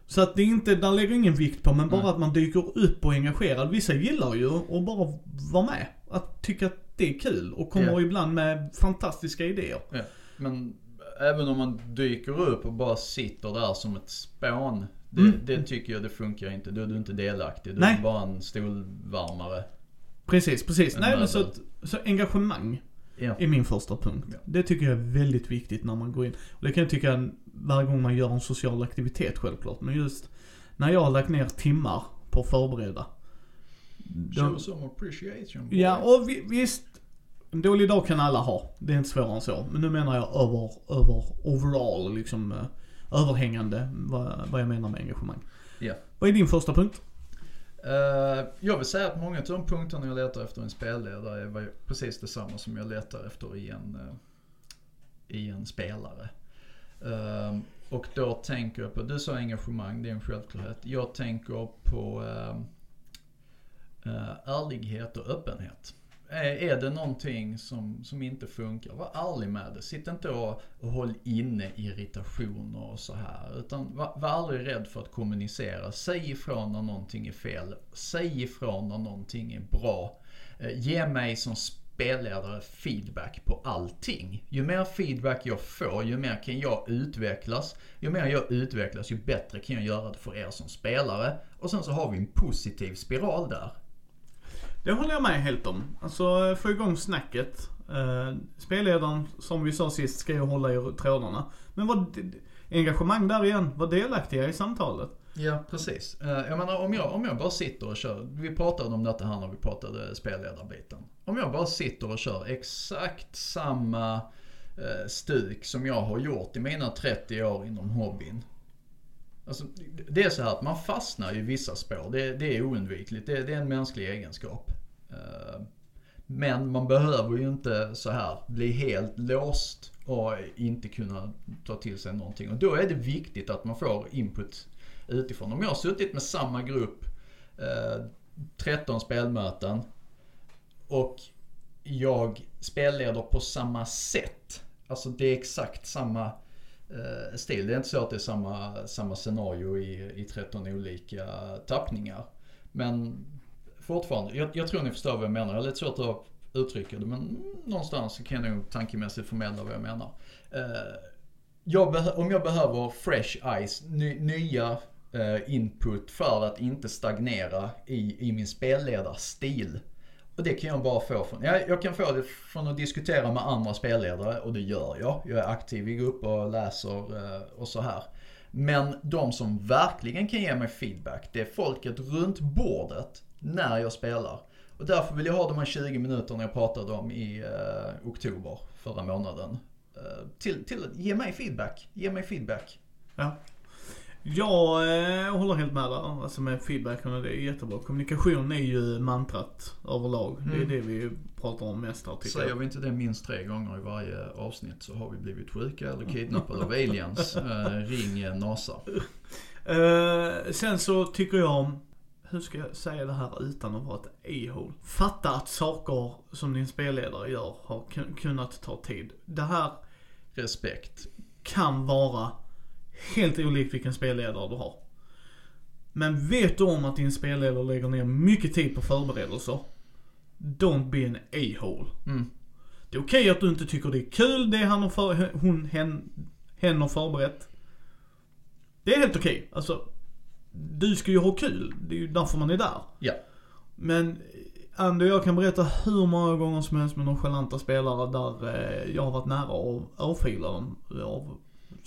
Så att det är inte, där lägger ingen vikt på, men bara Nej. att man dyker upp och är engagerad. Vissa gillar ju att bara vara med. Att tycka att det är kul och kommer Ja. ibland med fantastiska idéer. Ja, men även om man dyker upp och bara sitter där som ett spån. Det, Mm. det tycker jag det funkar inte. Då är du inte delaktig. Du Nej. är bara en stolvarmare. Precis, precis. En Nej men så, att, så engagemang Ja. är min första punkt. Ja. Det tycker jag är väldigt viktigt när man går in. Och det kan jag tycka varje gång man gör en social aktivitet självklart. Men just när jag har lagt ner timmar på att förbereda. Show some appreciation. boy. Ja, och vi, visst. En dålig dag kan alla ha. Det är inte svårare än så. Men nu menar jag över, över overall, liksom eh, överhängande vad, vad jag menar med engagemang. Ja. Vad är din första punkt? Eh, jag vill säga att många av de punkterna jag letar efter i en spelledare är var- precis detsamma som jag letar efter i en, eh, i en spelare. Eh, och då tänker jag på, du sa engagemang, det är en självklarhet. Jag tänker på eh, eh, Eh, ärlighet och öppenhet. Eh, är, det någonting som, som inte funkar, var ärlig med det. Sitt inte och, och håll inne irritationer och så här. Utan var, var aldrig rädd för att kommunicera. Säg ifrån när någonting är fel. Säg ifrån när någonting är bra. Eh, ge mig som spelledare feedback på allting. Ju mer feedback jag får, ju mer kan jag utvecklas. Ju mer jag utvecklas, ju bättre kan jag göra det för er som spelare. Och sen så har vi en positiv spiral där. Det håller jag med helt om. Alltså få igång snacket. Uh, spelledaren, som vi sa sist, ska ju hålla i trådarna. Men vad, engagemang där igen, var delaktiga i samtalet. Ja, precis. Uh, jag menar om jag, om jag bara sitter och kör, vi pratade om detta här när vi pratade spelledarbiten. Om jag bara sitter och kör exakt samma uh, stuk som jag har gjort i mina 30 år inom hobbyn. Alltså, det är så här att man fastnar i vissa spår. Det, det är oundvikligt. Det, det, är en mänsklig egenskap. Eh, men man behöver ju inte så här bli helt låst och inte kunna ta till sig någonting. Och då är det viktigt att man får input utifrån. Om jag har suttit med samma grupp, eh, 13 spelmöten och jag spelleder på samma sätt. Alltså det är exakt samma Eh, stil. Det är inte så att det är samma, samma scenario i, i 13 olika tappningar. Men fortfarande, jag, jag tror ni förstår vad jag menar. Jag är lite svårt att uttrycka det men någonstans så kan jag nog tankemässigt förmedla vad jag menar. Eh, jag om jag behöver fresh eyes, ny, nya eh, input för att inte stagnera i, i min spelledarstil. Och det kan jag bara få från, ja, jag kan få det från att diskutera med andra spelledare och det gör jag. Jag är aktiv i grupp och läser eh, och så här. Men de som verkligen kan ge mig feedback, det är folket runt bordet när jag spelar. Och därför vill jag ha de här 20 minuterna jag pratade om i eh, oktober förra månaden. Eh, till, till ge mig feedback. Ge mig feedback. Ja. Jag eh, håller helt med där. Alltså med feedbacken och det är jättebra. Kommunikation är ju mantrat överlag. Mm. Det är mm. det vi pratar om mest här tycker Säger vi inte det minst tre gånger i varje avsnitt så har vi blivit sjuka eller kidnappade av aliens. <laughs> Eh, ring NASA. Eh, sen så tycker jag hur ska jag säga det här utan att vara ett a-hole? Fatta att saker som din spelledare gör har kunnat ta tid. Det här Respekt. kan vara helt olikt vilken spelledare du har. Men vet du om att din spelledare lägger ner mycket tid på förberedelser, don't be an a-hole. Mm. Det är okej okay att du inte tycker det är kul det han har för, hon, hen, hen har förberett. Det är helt okej. Okay. Alltså, du ska ju ha kul. Det är ju därför man är där. Ja. Men Andy och jag kan berätta hur många gånger som helst med nonchalanta spelare där eh, jag har varit nära att örfila dem av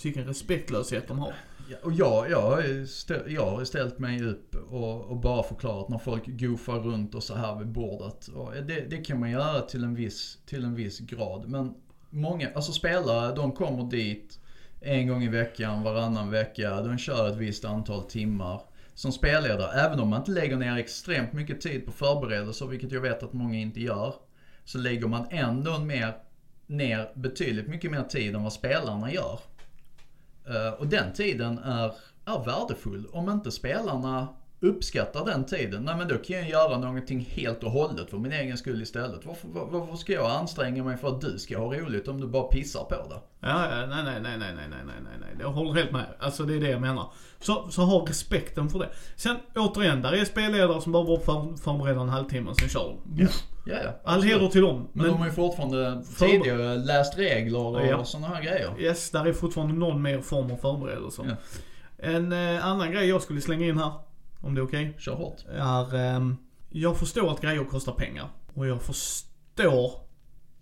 vilken respektlöshet de har. Ja, och jag, jag, har ställt, jag har ställt mig upp och, och, bara förklarat när folk goofar runt och så här vid bordet. Och det, det kan man göra till en, viss, till en viss grad. Men många, alltså spelare, de kommer dit en gång i veckan, varannan vecka. De kör ett visst antal timmar. Som spelledare, även om man inte lägger ner extremt mycket tid på förberedelser, vilket jag vet att många inte gör. Så lägger man ändå mer, ner betydligt mycket mer tid än vad spelarna gör. Eh, och den tiden är, är värdefull. Om inte spelarna uppskattar den tiden, nej men då kan jag göra någonting helt och hållet för min egen skull istället. Varför, var, varför ska jag anstränga mig för att du ska ha roligt om du bara pissar på det? Ja, ja, nej, nej, nej, nej, nej, nej, nej, nej, jag håller helt med. Alltså det är det jag menar. Så, så ha respekten för det. Sen återigen, där är spelledare som bara för, förbereda en halvtimme, sen kör de. Ja. Ja, ja. All heder till dem. Men, men de har ju fortfarande tidigare läst regler och ja. sådana här grejer. Yes, där är fortfarande någon mer form av förberedelse. Ja. En eh, annan grej jag skulle slänga in här om det är okej. Okay. Kör hårt. Är, um, jag förstår att grejer kostar pengar. Och jag förstår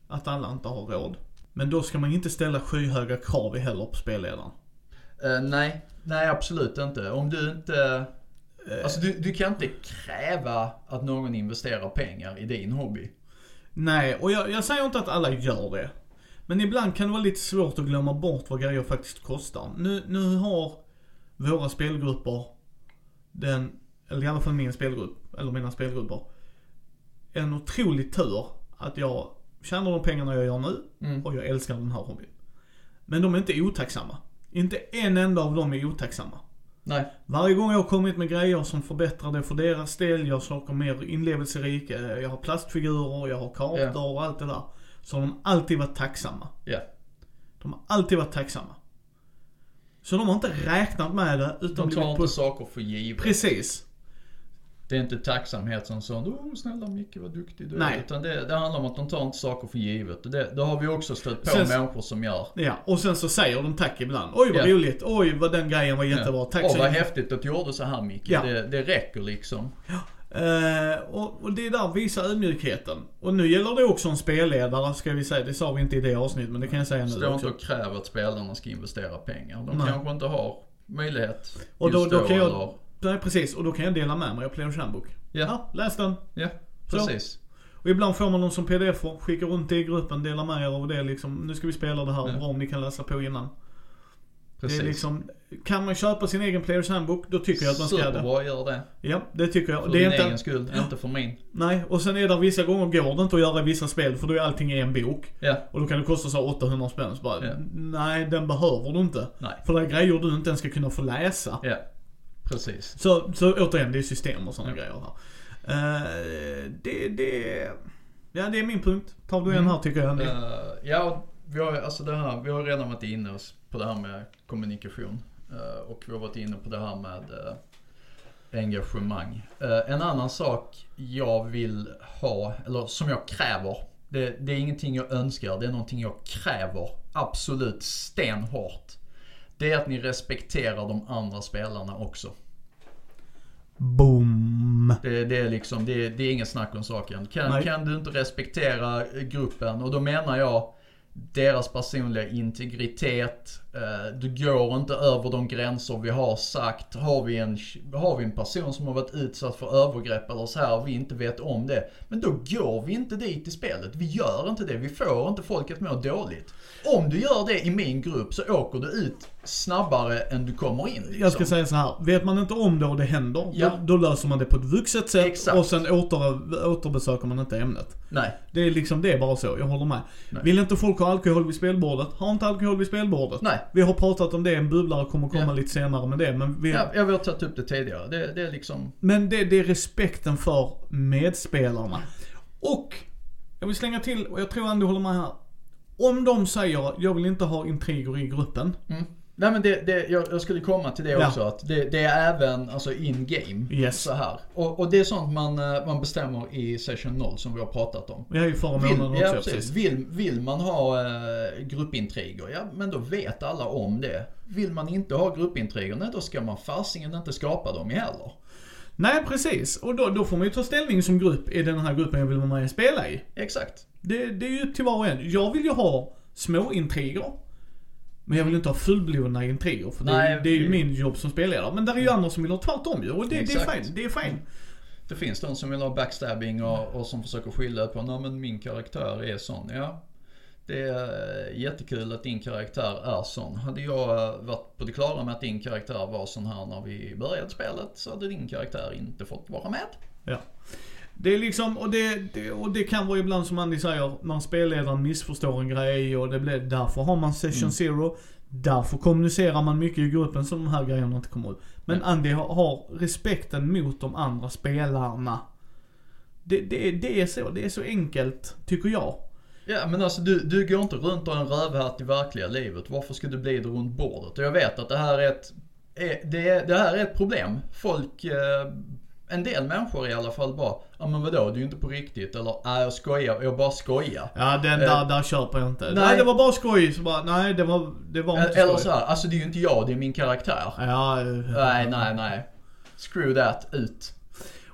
att alla inte har råd. Men då ska man inte ställa skyhöga krav heller på spelledaren. Uh, nej, nej absolut inte. Om du inte... Uh, alltså du, du kan inte kräva att någon investerar pengar i din hobby. Nej, och jag, jag säger inte att alla gör det. Men ibland kan det vara lite svårt att glömma bort vad grejer faktiskt kostar. Nu, nu har våra spelgrupper den, eller i alla fall min spelgrupp, eller mina spelgrupper, en otrolig tur att jag tjänar de pengarna jag gör nu mm. och jag älskar den här hobbyn. Men de är inte otacksamma. Inte en enda av dem är otacksamma. Nej. Varje gång jag har kommit med grejer som förbättrar det för deras del, jag har saker mer inlevelserika, jag har plastfigurer, jag har kartor Ja. och allt det där. Så har de alltid varit tacksamma. Ja. De har alltid varit tacksamma. Så de har inte räknat med det, utan De tar inte på... saker för givet. Precis. Det är inte tacksamhet som sån, oh snälla Micke vad duktig du är. Nej. Utan det, det handlar om att de tar inte saker för givet. Och det, det har vi också stött på Sen- människor som gör. Ja, och sen så säger de tack ibland. Oj vad Ja. roligt, oj vad den grejen var jättebra, tack Åh så vad mycket. häftigt att du gjorde så här Micke. Ja. Det, det räcker liksom. Eh, och, och det där visar ödmjukheten. Och nu gäller det också en spelledare, ska vi säga. Det sa vi inte i det avsnittet, men det kan jag säga nu Stå inte också. och kräv att spelarna ska investera pengar. De Nej. kanske inte har möjlighet Och då, just då kan jag... eller- Nej precis, och då kan jag dela med mig av Players Handbook. Ja. Ja, läs den. Ja, Så. precis. Och ibland får man dem som pdf skickar runt det i gruppen, delar med er av det liksom. Nu ska vi spela det här, Ja. bra om ni kan läsa på innan. Precis. Det är liksom, kan man köpa sin egen Players Handbook, då tycker jag att man ska det. Superbra, gör det. Ja, det tycker jag. För det din är inte, egen skull, inte för min. Nej, och sen är det vissa gånger går det inte att göra vissa spel för då är allting i en bok. Ja, Och då kan det kosta så här 800 spänn. Så bara, Ja. nej den behöver du inte. nej. För det är grejer du inte ens ska kunna få läsa. Ja, precis. Så, så återigen, det är system och sådana grejer här. Eh, det, det, ja det är min punkt. Tar du en här tycker jag. Eh, ja, vi har, alltså det här, vi har redan varit inne på det här med kommunikation. Eh, och vi har varit inne på det här med eh, engagemang. Eh, en annan sak jag vill ha, eller som jag kräver. Det, det är ingenting jag önskar, det är någonting jag kräver. Absolut stenhårt. Det är att ni respekterar de andra spelarna också. Boom. Det, det är liksom, det, det är ingen snack om saken. Kan, kan du inte respektera gruppen, och då menar jag deras personliga integritet. Eh, du går inte över de gränser vi har sagt. Har vi, en, har vi en person som har varit utsatt för övergrepp eller så här och vi inte vet om det. Men då går vi inte dit i spelet. Vi gör inte det. Vi får inte folk att må dåligt. Om du gör det i min grupp så åker du ut snabbare än du kommer in. Liksom. Jag ska säga så här. vet man inte om det och det händer, Ja. då, då löser man det på ett vuxet sätt Exakt. och sen åter, återbesöker man inte ämnet. Nej. Det är liksom, det är bara så, jag håller med. Nej. Vill inte folk ha alkohol vid spelbordet, ha inte alkohol vid spelbordet. Nej. Vi har pratat om det, en bubblare kommer komma Ja. lite senare med det, men vi, Ja, jag vill ha tagit upp det tidigare. Det, det är liksom, Men det, det är respekten för medspelarna. Och, jag vill slänga till, och jag tror Andy håller med här. Om de säger, jag vill inte ha intriger i gruppen. Mm. Nej men det, det, jag, jag skulle komma till det Ja. också. Att det, det är även alltså in game. Yes. Så här. Och, och det är sånt man, eh, man bestämmer i session 0 som vi har pratat om. Har ju förra Vill, månaden ja, också, precis. precis. Vill, vill man ha eh, gruppintriger, ja men då vet alla om det. Vill man inte ha gruppintriger, nej då ska man fasingen inte skapa dem heller. Nej, precis. Och då, då får man ju ta ställning som grupp, det den här gruppen jag vill vara med och spela i? Exakt. Det, det är ju till var och en. Jag vill ju ha små intriger. Men jag vill inte ha fullblodna intriger för Nej, det, det är ju min jobb som spelledare. Men där är ju andra som vill ha tvärtom ju och det, det är fine. Det är fine. Det finns de som vill ha backstabbing och, och som försöker skylla på, nej men min karaktär är sån. Ja, det är eh, jättekul att din karaktär är sån. Hade jag eh, varit på det klara med att din karaktär var sån här när vi började spelet så hade din karaktär inte fått vara med. Ja. Det är liksom, och det, det, och det kan vara ibland som Andy säger, när spelledaren missförstår en grej och det blir, därför har man session Mm. zero. Därför kommunicerar man mycket i gruppen så de här grejerna inte kommer ut. Men Nej. Andy har, har respekten mot de andra spelarna. Det, det, det är så, det är så enkelt, tycker jag. Ja men alltså du, du går inte runt och har en rövhatt i verkliga livet. Varför ska du bli det runt bordet? Och jag vet att det här är ett, är, det, är, det här är ett problem. Folk, eh, en del människor i alla fall bara, ja men vadå, du är ju inte på riktigt. Eller, nej jag skojar, jag bara skojar. Ja, den där, där köper jag inte. Nej. nej. det var bara skoj. Så bara, nej, det var, det var inte Eller skoj. så här, alltså det är ju inte jag, det är min karaktär. Ja, eh, Nej, nej, nej. Screw that, ut.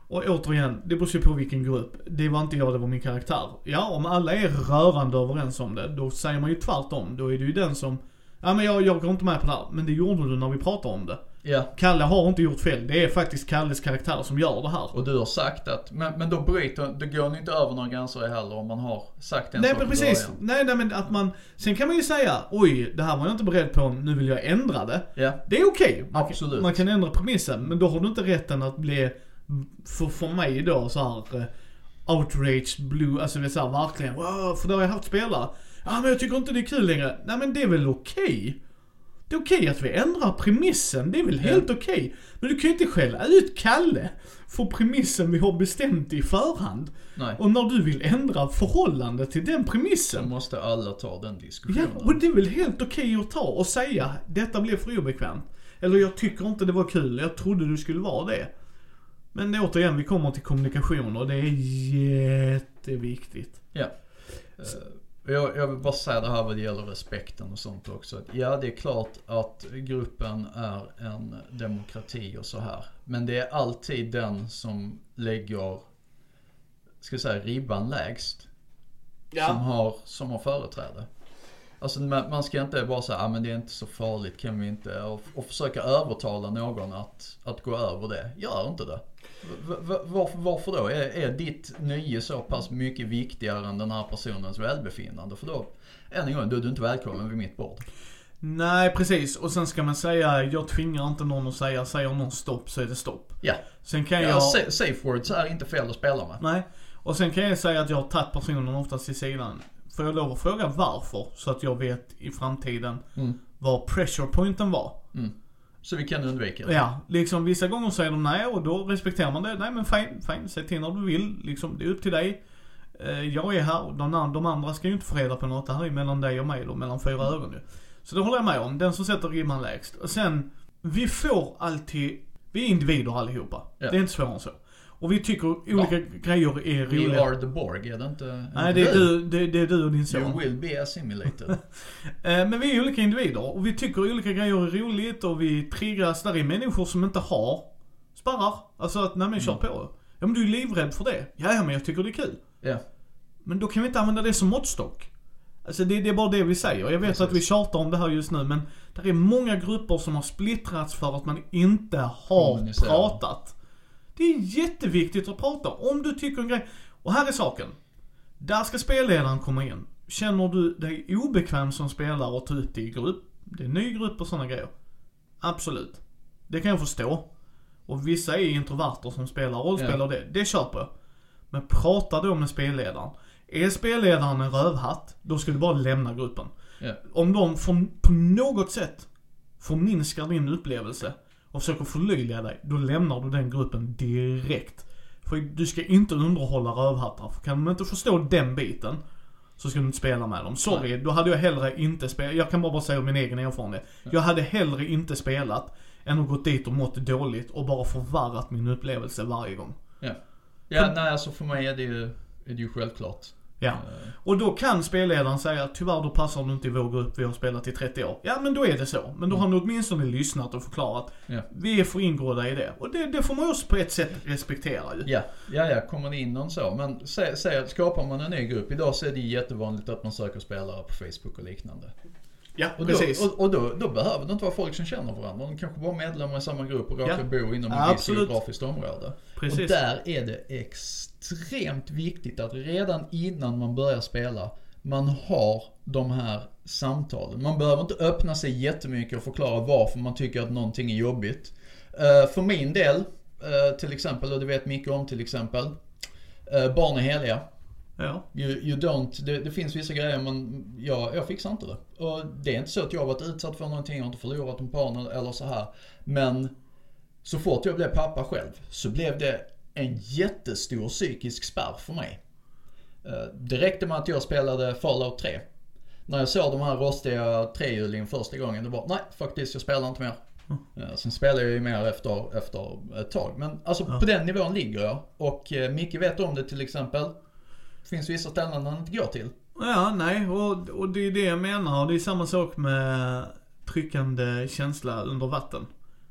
Och återigen, det beror ju på vilken grupp. Det var inte jag, det var min karaktär. Ja, om alla är rörande överens om det, då säger man ju tvärtom. Då är det ju den som, ja men jag, jag går inte med på det här. Men det gjorde du när vi pratade om det. Ja. Kalle har inte gjort fel. Det är faktiskt Kalles karaktär som gör det här. Och du har sagt att, men, men då bryter, då går ni inte över några gränser heller om man har sagt en Nej sak men precis. Nej, nej men att man, sen kan man ju säga, oj, det här var jag inte beredd på, nu vill jag ändra det. Ja. Det är okej. Kan- Absolut. Man kan ändra premissen, men då har du inte rätten att bli, för, för mig då så här eh, outrage blue, alltså det är så här, verkligen, wow, för då har jag haft spelare. Ja men jag tycker inte det är kul längre. Nej men det är väl okej? Det är okej att vi ändrar premissen, det är väl helt okej. Men du kan ju inte skälla ut Kalle för premissen vi har bestämt i förhand. Nej. Och när du vill ändra förhållandet till den Så premissen. måste alla ta den Ja, diskussionen. och det är väl helt okej att ta och säga detta blev för obekvämt. Eller jag tycker inte det var kul, jag trodde du skulle vara det. Men det, återigen, vi kommer till kommunikation och det är jätteviktigt. Ja. Jag, jag vill bara säga det här vad det gäller respekten och sånt också. Ja, det är klart att gruppen är en demokrati och så här. Men det är alltid den som lägger, ska jag säga, ribban lägst. Som, har, som har företräde. Alltså man, man ska inte bara säga, ah, men det är inte så farligt, kan vi inte? Och, och försöka övertala någon att, att gå över det. Gör inte det. Varför, varför då? Är, är ditt nöje så pass mycket viktigare än den här personens välbefinnande? För då, än en gång, är du inte välkommen vid mitt bord. Nej, precis. Och sen ska man säga, jag tvingar inte någon att säga, säger någon stopp så är det stopp. Ja, Sen kan ja jag... sa- safe words är inte fel att spela med. Nej. Och sen kan jag säga att jag har tagit personen oftast till sidan. Får jag lov att fråga varför? Så att jag vet i framtiden Mm. vad pressure pointen var. Så vi kan undvika det. Ja, liksom vissa gånger säger de nej och då respekterar man det. Nej men fine, fine. Säg till när du vill. Liksom, det är upp till dig. Eh, Jag är här. De, an- de andra ska ju inte få reda på något. Det här är mellan dig och mig då, mellan fyra ögon ju. Så det håller jag med om. Den som sätter ribban lägst. Och sen, vi får alltid, vi är individer allihopa. Ja. Det är inte svårare än så. Och vi tycker olika grejer är We roliga. are the Borg, är det inte? Nej, det är du, det, det är du och din You son. will be assimilated. <laughs> Eh, Men vi är olika individer och vi tycker olika grejer är roligt och vi triggas. Där är människor som inte har spärrar. Alltså att, nej men kör på. Ja men du är livrädd för det. Ja, ja men jag tycker det är kul. ja. Men då kan vi inte använda det som måttstock. Alltså det, det är bara det vi säger. Jag vet Precis. att vi tjatar om det här just nu men det är många grupper som har splittrats för att man inte har pratat. Det är jätteviktigt att prata om du tycker en grej. Och här är saken. Där ska spelledaren komma in. Känner du dig obekväm som spelare och ta ut det i grupp, det är ny grupp och sådana grejer. Absolut. Det kan jag förstå. Och vissa är introverter som spelar rollspel och det, det köper jag. Men prata då med spelledaren. Är spelledaren en rövhatt, då ska du bara lämna gruppen. Ja. Om de från, på något sätt förminskar din upplevelse och försöker förlöjliga dig, då lämnar du den gruppen direkt. För du ska inte underhålla rövhattar. För kan de inte förstå den biten, så ska du inte spela med dem. Sorry, då hade jag hellre inte spelat. Jag kan bara, säga min egen erfarenhet. Jag hade hellre inte spelat, än att gått dit och mått dåligt och bara förvarrat min upplevelse varje gång. Ja. Ja, nej alltså för mig är det ju, är det ju självklart. Ja. Eh, Och då kan spelledaren säga tyvärr då passar du inte i vår grupp, vi har spelat i 30 år. Ja men då är det så. Men då har han åtminstone lyssnat och förklarat. Ja. Vi är för ingrodda i det. Och det, det får man också på ett sätt respektera ju. Ja, ja, ja, kommer det in någon så. Men sä, sä, skapar man en ny grupp. Idag så är det jättevanligt att man söker spelare på Facebook och liknande. Ja, Och, då, precis. och, och då, då behöver det inte vara folk som känner varandra. De kanske bara är medlemmar i samma grupp och råkar Ja. bo inom Ja, ett visst geografiskt område. Precis. Och där är det extremt viktigt att redan innan man börjar spela, man har de här samtalen. Man behöver inte öppna sig jättemycket och förklara varför man tycker att någonting är jobbigt. Eh, för min del, eh, till exempel, och det vet Micke om till exempel, eh, barn är heliga. Ja. You, you don't, det, det finns vissa grejer men jag, jag fixar inte det. Och det är inte så att jag har varit utsatt för någonting, jag har inte förlorat en barn eller, så här. Men så fort jag blev pappa själv så blev det en jättestor psykisk spärr för mig. Eh, Det räckte med att jag spelade Fallout 3. När jag såg de här rostiga trehjulingen första gången, det var nej faktiskt jag spelar inte mer. Eh, Sen spelar jag ju mer efter, efter ett tag. Men alltså på den nivån ligger jag. Och eh, Micke vet om det till exempel. Det finns vissa ställen han inte går till. Ja, nej. Och, och det är det jag menar. Det är samma sak med tryckande känsla under vatten.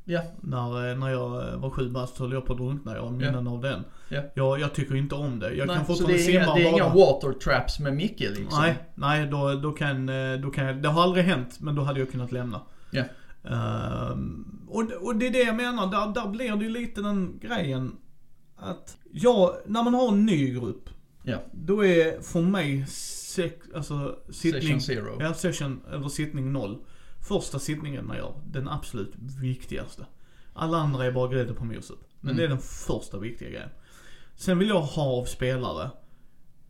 Ja, När, eh, när jag eh, var sju bast höll jag på att drunkna. Jag har minnen av den. ja. Jag, jag tycker inte om det. Jag Nej, kan fortfarande simma det är bara. inga water traps med Micke liksom? Nej, nej då, då kan, eh, då kan jag, det har aldrig hänt men då hade jag kunnat lämna. Ja. Ehm, och, och det är det jag menar, där, där blir det ju lite den grejen att, ja, när man har en ny grupp, Ja. då är för mig sek, alltså, sittning, Session zero. Ja, session, eller sittning noll. Första sittningen man gör, den absolut viktigaste. Alla andra är bara grädde på moset. Men Mm. det är den första viktiga grejen. Sen vill jag ha av spelare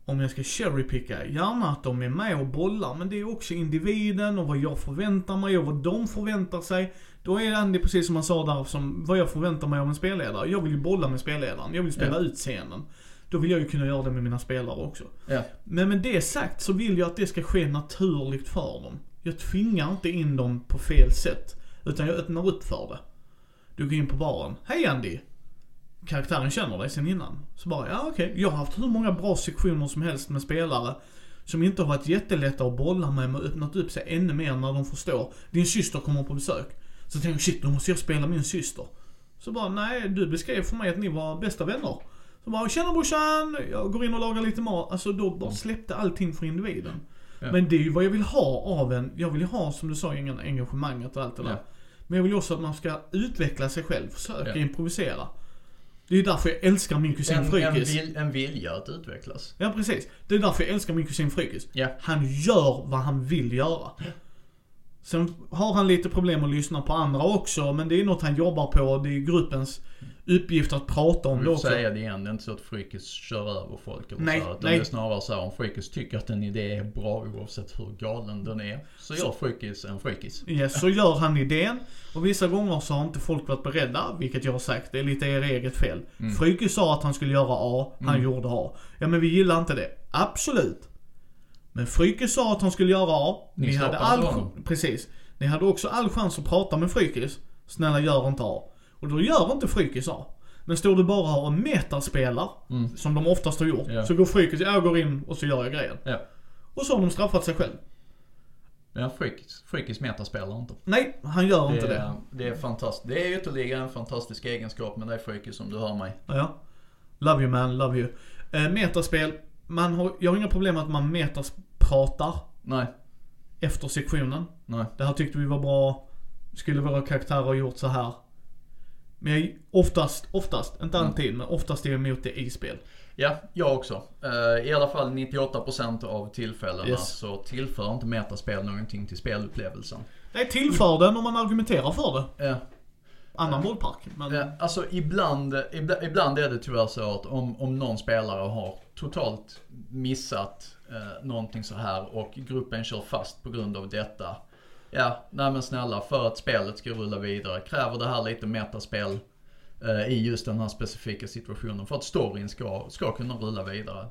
om jag ska cherrypicka, gärna att de är med och bollar, men det är också individen och vad jag förväntar mig och vad de förväntar sig. Då är Andy precis som han sa där, som vad jag förväntar mig av en spelledare. Jag vill ju bolla med spelledaren, jag vill spela Ja. ut scenen. Då vill jag ju kunna göra det med mina spelare också. Ja. Men med det sagt så vill jag att det ska ske naturligt för dem. Jag tvingar inte in dem på fel sätt. Utan jag öppnar upp för det. Du går in på baren. Hej Andy! Karaktären känner dig sen innan. Så bara, ja okej. Jag har haft hur många bra sektioner som helst med spelare. Som inte har varit jättelätta att bolla med, men öppnat upp sig ännu mer när de förstår. Din syster kommer på besök. Så tänker jag, shit, då måste jag spela min syster. Så bara, nej, du beskrev för mig att ni var bästa vänner. Så bara, tjena brorsan, jag går in och lagar lite mat. Alltså då bara släppte allting för individen. Ja. Men det är ju vad jag vill ha av en, jag vill ju ha som du sa, engagemanget och allt det där. Ja. Men jag vill ju också att man ska utveckla sig själv, försöka Ja. improvisera. Det är därför jag älskar min kusin En, en, Frykis. vil, en vilja att utvecklas. Ja precis. Det är därför jag älskar min kusin Frykis. Han gör vad han vill göra. Sen har han lite problem att lyssna på andra också, men det är något han jobbar på. Det är gruppens uppgift att prata om Jag det också. säga det igen, det är inte så att Frykis kör över folk eller Nej, så. Utan nej. det är snarare så här, om Frykis tycker att en idé är bra oavsett hur galen den är. Så gör Frykis en Frykis. Yes, så gör han idén. Och vissa gånger så har inte folk varit beredda, vilket jag har sagt, det är lite er eget fel. Mm. Frykis sa att han skulle göra A, han gjorde A. Ja men vi gillar inte det. Absolut. Men Frykis sa att han skulle göra A. Ni Ni hade all honom. Precis. Ni hade också all chans att prata med Frykis. Snälla gör inte A. Och då gör inte Frykis A. Men står du bara och metaspelar, som de oftast har gjort, Ja. så går Frykis, jag går in och så gör jag grejen. Ja. Och så har de straffat sig själv. Men Frykis, Frykis metaspelar inte. Nej, han gör Det inte det. är, det är fantastiskt. Det är ytterligare en fantastisk egenskap med dig Frykis som du hör mig. Ja. Love you man, love you. Eh, metaspel, man har, jag har inga problem med att man metaspratar Nej, efter sektionen. nej. Det här tyckte vi var bra. Skulle våra karaktärer ha gjort så här. Men jag, oftast, oftast, inte Mm. alltid, men oftast är jag emot det i spel. Ja, jag också. Eh, I alla fall 98% av tillfällena Yes. så tillför inte metaspel någonting till spelupplevelsen. Nej, tillför den om man argumenterar för det. Ja. Annan bollpark. Men, Ja, alltså ibland, ibland, ibland är det tyvärr så att om, om någon spelare har totalt missat eh, någonting så här och gruppen kör fast på grund av detta. Ja, nej men snälla, för att spelet ska rulla vidare kräver det här lite metaspel eh, i just den här specifika situationen för att storyn ska, ska kunna rulla vidare.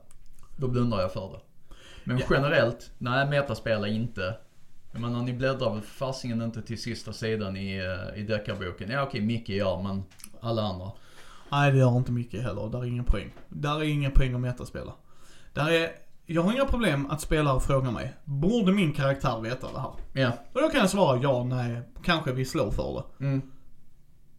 Då blundar jag för det. Men Ja. generellt, nej metaspel är inte. Jag menar ni bläddrar väl fasingen inte till sista sidan i, eh, i deckarboken. Ja okej, Micke gör men alla andra. Nej, det gör inte mycket heller. Där är ingen poäng. Där är ingen poäng att metaspela. Där är, jag har inga problem att spelare frågar mig, borde min karaktär veta det här? Ja. Och då kan jag svara ja, nej, kanske vi slår för det. Mm.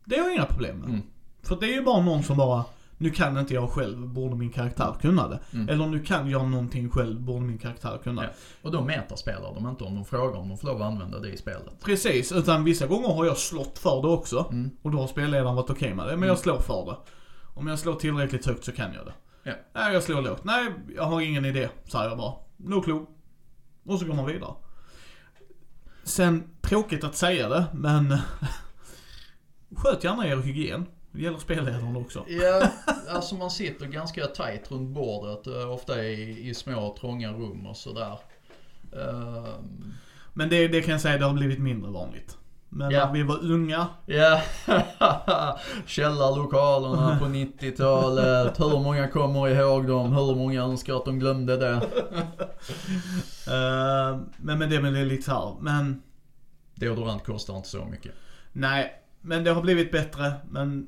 Det har jag inga problem med. Mm. För det är ju bara någon som bara, nu kan inte jag själv, borde min karaktär kunna det? Mm. Eller nu kan jag någonting själv, borde min karaktär kunna Ja. det? Och då metaspelar de inte om de frågar om de får lov att använda det i spelet. Precis, utan vissa gånger har jag slått för det också. Mm. Och då har spelledaren varit okej med det, men jag slår för det. Om jag slår tillräckligt högt så kan jag det. Ja. Nej, jag slår lågt. Nej, jag har ingen idé, säger jag bara. No clue. Och så går man vidare. Sen, tråkigt att säga det, men <laughs> sköt gärna er hygien. Det gäller spelledaren också. Ja, alltså man sitter ganska tight runt bordet. eh, Ofta i, i små trånga rum och sådär. Ehm, Men det, det kan jag säga, det har blivit mindre vanligt. Men Ja. när vi var unga, Ja, <laughs> källarlokalerna på <laughs> 90-talet. Hur många kommer ihåg dem? Hur många önskar att de glömde det? <laughs> eh, men med det, men det är lite så här. Men Deodorant kostar inte så mycket. nej, men det har blivit bättre. Men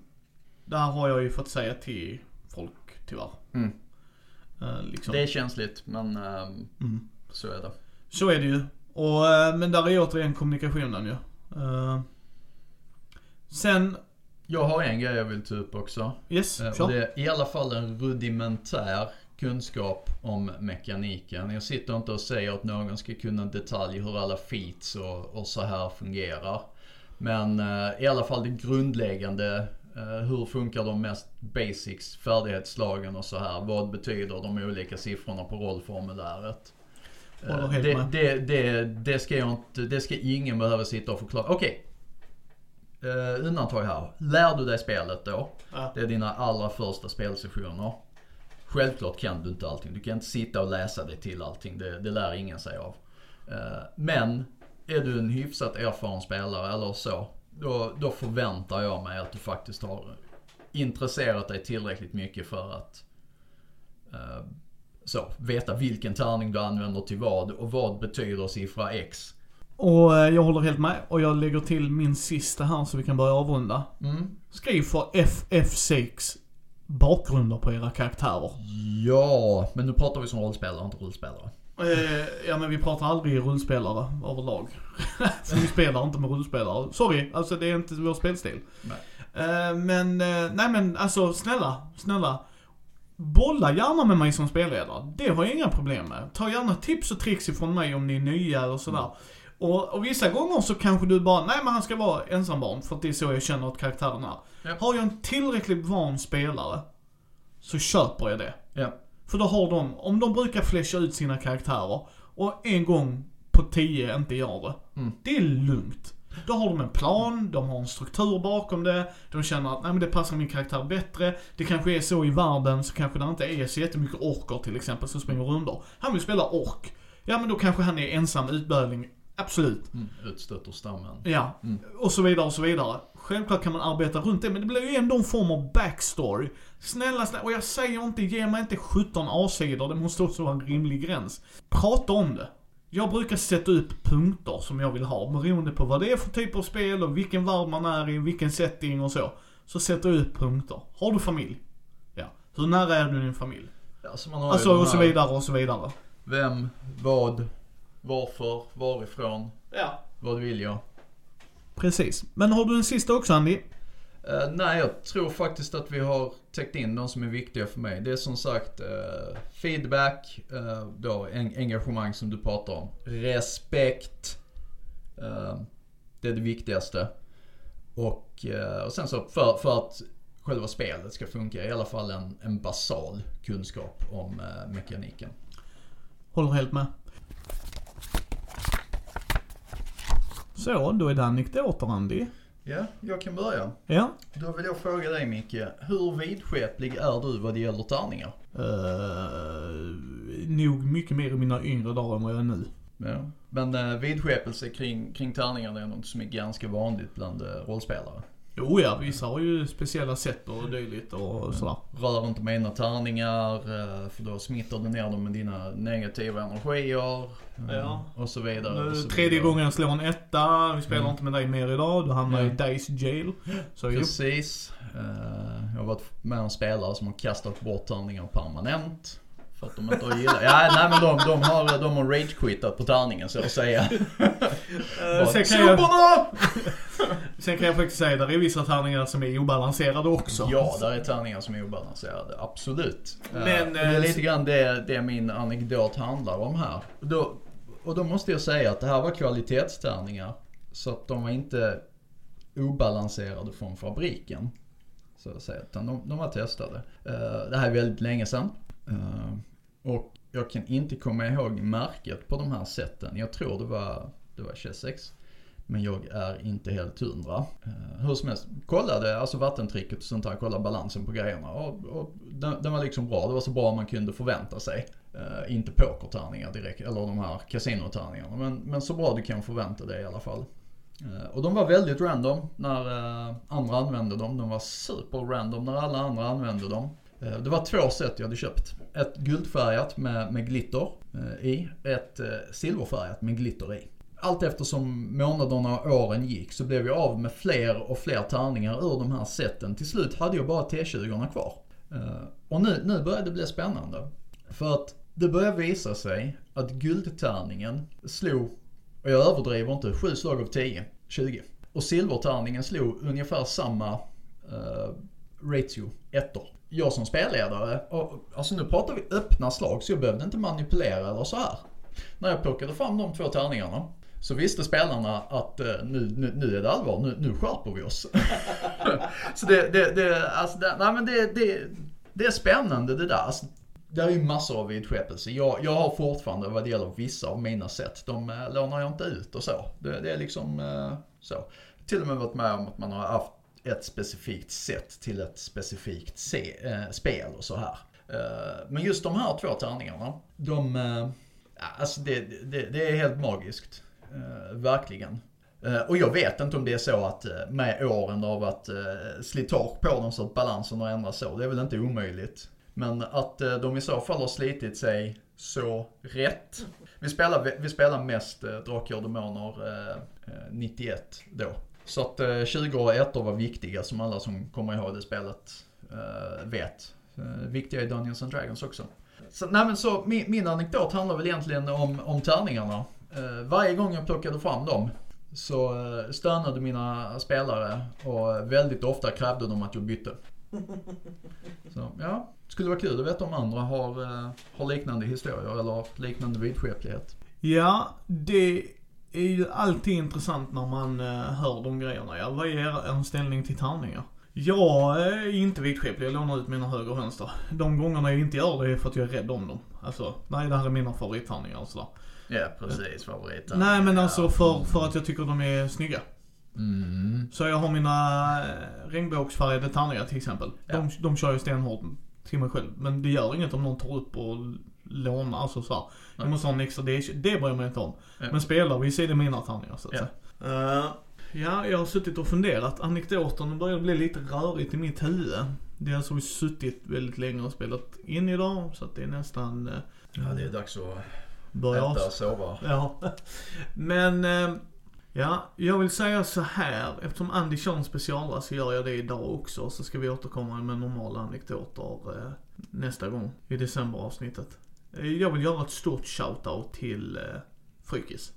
där har jag ju fått säga till folk, tyvärr. Mm. Eh, liksom. Det är känsligt, men ehm, Mm. så är det. Så är det ju. Och, eh, men där är återigen kommunikationen ju. Eh, sen, Jag har en grej jag vill ta upp också. yes, kör. Och det är i alla fall en rudimentär kunskap om mekaniken. Jag sitter inte och säger att någon ska kunna detalj hur alla feats och, och så här fungerar. Men i alla fall det grundläggande. Eh, hur funkar de mest basics, färdighetslagen och så här. Vad betyder de olika siffrorna på rollformuläret? Eh, det, det, det, det, ska jag inte, det ska ingen behöva sitta och förklara. Okej. Eh, undantag här. Lär du dig spelet då. Ja. Det är dina allra första spelsessioner. Självklart kan du inte allting. Du kan inte sitta och läsa dig till allting. Det, det lär ingen sig av. Men är du en hyfsat erfaren spelare eller så, då, då förväntar jag mig att du faktiskt har intresserat dig tillräckligt mycket för att eh, så, veta vilken tärning du använder till vad och vad betyder siffra X. Och eh, jag håller helt med. Och jag lägger till min sista här så vi kan börja avrunda. Mm. Skriv för FF6 bakgrunder på era karaktärer. Ja, men nu pratar vi som rollspelare, inte rullspelare. Eh, ja men vi pratar aldrig rullspelare överlag. <laughs> För vi spelar inte med rullspelare. Sorry, alltså det är inte vår spelstil. Eh, men, eh, nej men alltså snälla, snälla. Bolla gärna med mig som spelledare. Det har jag inga problem med. Ta gärna tips och tricks ifrån mig om ni är nya och sådär. Och, och vissa gånger så kanske du bara, nej men han ska vara ensambarn för att det är så jag känner att karaktären är. Ja. Har jag en tillräckligt van spelare så köper jag det. Ja. För då har de, om de brukar flasha ut sina karaktärer och en gång på tio inte gör det. Mm. Det är lugnt. Då har de en plan, de har en struktur bakom det, de känner att nej men det passar min karaktär bättre. Det kanske är så i världen så kanske det inte är så jättemycket orker till exempel som springer rundor. Han vill spela ork. Ja men då kanske han är ensam utböling. Absolut. Mm. Utstött ur stammen. Ja, Mm. och så vidare och så vidare. Självklart kan man arbeta runt det, men det blir ju ändå en form av backstory. Snälla, snälla, och jag säger inte, ge mig inte 17 A-sidor, det måste också vara en rimlig gräns. Prata om det. Jag brukar sätta upp punkter som jag vill ha, beroende på vad det är för typ av spel och vilken värld man är i, vilken setting och så. Så sätter jag upp punkter. Har du familj? Ja. Hur nära är du din familj? Alltså man har Alltså, och så vidare och så vidare. Vem, vad, varför, varifrån, Ja. vad vill jag? Precis. Men har du en sista också Andy? Eh, nej, jag tror faktiskt att vi har täckt in de som är viktiga för mig. Det är som sagt eh, feedback, eh, då en, engagemang som du pratar om. Respekt. det är det viktigaste. Och, och sen så för, för att själva spelet ska funka, i alla fall en, en basal kunskap om mekaniken. Håller helt med. Så, då är det anekdoter Andy. Ja, jag kan börja. Ja. Då vill jag fråga dig Micke, hur vidskeplig är du vad det gäller tärningar? Uh, nog mycket mer i mina yngre dagar än vad jag är nu. Ja. Men uh, vidskepelse kring, kring tärningar är något som är ganska vanligt bland uh, rollspelare. Jo ja, vissa har ju speciella sätt och dylikt och sådär. Rör inte mina tärningar eh, för då smittar du ner dem med dina negativa energier. eh, Ja. Och så vidare. och Nu, så tredje vidare. gången jag slår en etta, vi spelar Mm. inte med dig mer idag, du hamnar i Nej. Dice Jail. Så jo. Precis. Eh, jag har varit med om spelare som har kastat bort tärningar permanent. För att de inte har gillat. Ja, nej men de, de har, de har rage-quittat på tärningen så att säga. Bara, sen, kan jag, sen kan jag faktiskt säga, där är vissa tärningar som är obalanserade också. Ja, där är tärningar som är obalanserade. Absolut. Eh, Men, det är eh, lite grann det, det min anekdot handlar om här. Och då, och då måste jag säga att det här var kvalitetstärningar. Så att de var inte obalanserade från fabriken. Så att säga. Utan de, de var testade. Det här är väldigt länge sedan. Eh, och jag kan inte komma ihåg märket på de här sätten. Jag tror det var, det var Chessex. Men jag är inte helt hundra. Uh, hur som helst, kollade alltså vattentrycket och sånt där, kollade balansen på grejerna. Och, och den, den var liksom bra, det var så bra man kunde förvänta sig. Uh, inte pokertärningar direkt, eller de här kasinotärningarna. Men, men så bra du kan förvänta dig i alla fall. Uh, och de var väldigt random när andra använde dem. De var super random när alla andra använde dem. Eh, det var två set jag hade köpt. Ett guldfärgat med, med glitter eh, i. Ett eh, silverfärgat med glitter i. Allt eftersom månaderna och åren gick så blev jag av med fler och fler tärningar ur de här seten. Till slut hade jag bara T20 kvar. Och nu, nu började det bli spännande. För att det började visa sig att guldtärningen slog, och jag överdriver inte, 7 slag av 10, 20. Och silvertärningen slog ungefär samma eh, ratio, ettor. Jag som spelledare, och, alltså nu pratar vi öppna slag så jag behövde inte manipulera eller så här. När jag plockade fram de två tärningarna så visste spelarna att eh, nu, nu, nu är det allvar, nu, nu skärper vi oss. <laughs> så det, det, det, alltså, det, nej men det, det, det är spännande det där. Alltså, det är ju massor av vidskepelse. Jag, jag har fortfarande vad det gäller vissa av mina sätt, de eh, lånar jag inte ut och så. Det, det är liksom eh, så. Till och med varit med om att man har haft ett specifikt sätt till ett specifikt se, eh, spel och så här. Eh, Men just de här två tärningarna, de, eh, alltså det, det, det är helt magiskt. Eh, Verkligen. Eh, Och jag vet inte om det är så att eh, med åren det har varit eh, slitage på dem så att balansen har ändrats så. Det är väl inte omöjligt. Men att eh, de i så fall har slitit sig så rätt. Vi spelar, vi spelar mest eh, Drakar och Demoner eh, eh 91 då. Så att eh, 20 och ettor var viktiga som alla som kommer ihåg det spelet eh, vet. Eh, viktiga i Dungeons and Dragons också. Så, nej men så min, min anekdot handlar väl egentligen om, om tärningarna. Eh, varje gång jag plockade fram dem så eh, stönade mina spelare och väldigt ofta krävde de att jag bytte. <laughs> Så ja, skulle vara kul att veta om andra har, eh, har liknande historier eller liknande vidskeplighet. Ja, det är ju alltid intressant när man eh, hör de grejerna. Ja, vad är er ställning till tärningar? Jag är inte vidskeplig, jag lånar ut mina höger och vänster. De gångerna jag inte gör det är för att jag är rädd om dem. Alltså, nej det här är mina favorittärningar och sådär. Ja, precis. Favoriten. Nej men alltså för, för att jag tycker de är snygga. Mm. Så jag har mina eh, regnbågsfärgade tärningar till exempel. De, de kör jag stenhårt till mig själv. Men det gör inget om någon tar upp och lånar, alltså såhär. Jag måste ha en extra, det, är- det bryr jag mig inte om. Men spelar vi så är det mina tärningar så att Ja. säga. Eh, ja, jag har suttit och funderat. Anekdoten börjar bli lite rörigt i mitt huvud. Det är alltså vi suttit väldigt länge och spelat in idag. Så att det är nästan uh, Ja, det är dags att börja äta och sova. Ja. Men, eh, ja, jag vill säga så här. Eftersom Andy kör en specialare så gör jag det idag också. Så ska vi återkomma med normala anekdoter eh, nästa gång i decemberavsnittet. Eh, jag vill göra ett stort shoutout till eh, Frykis.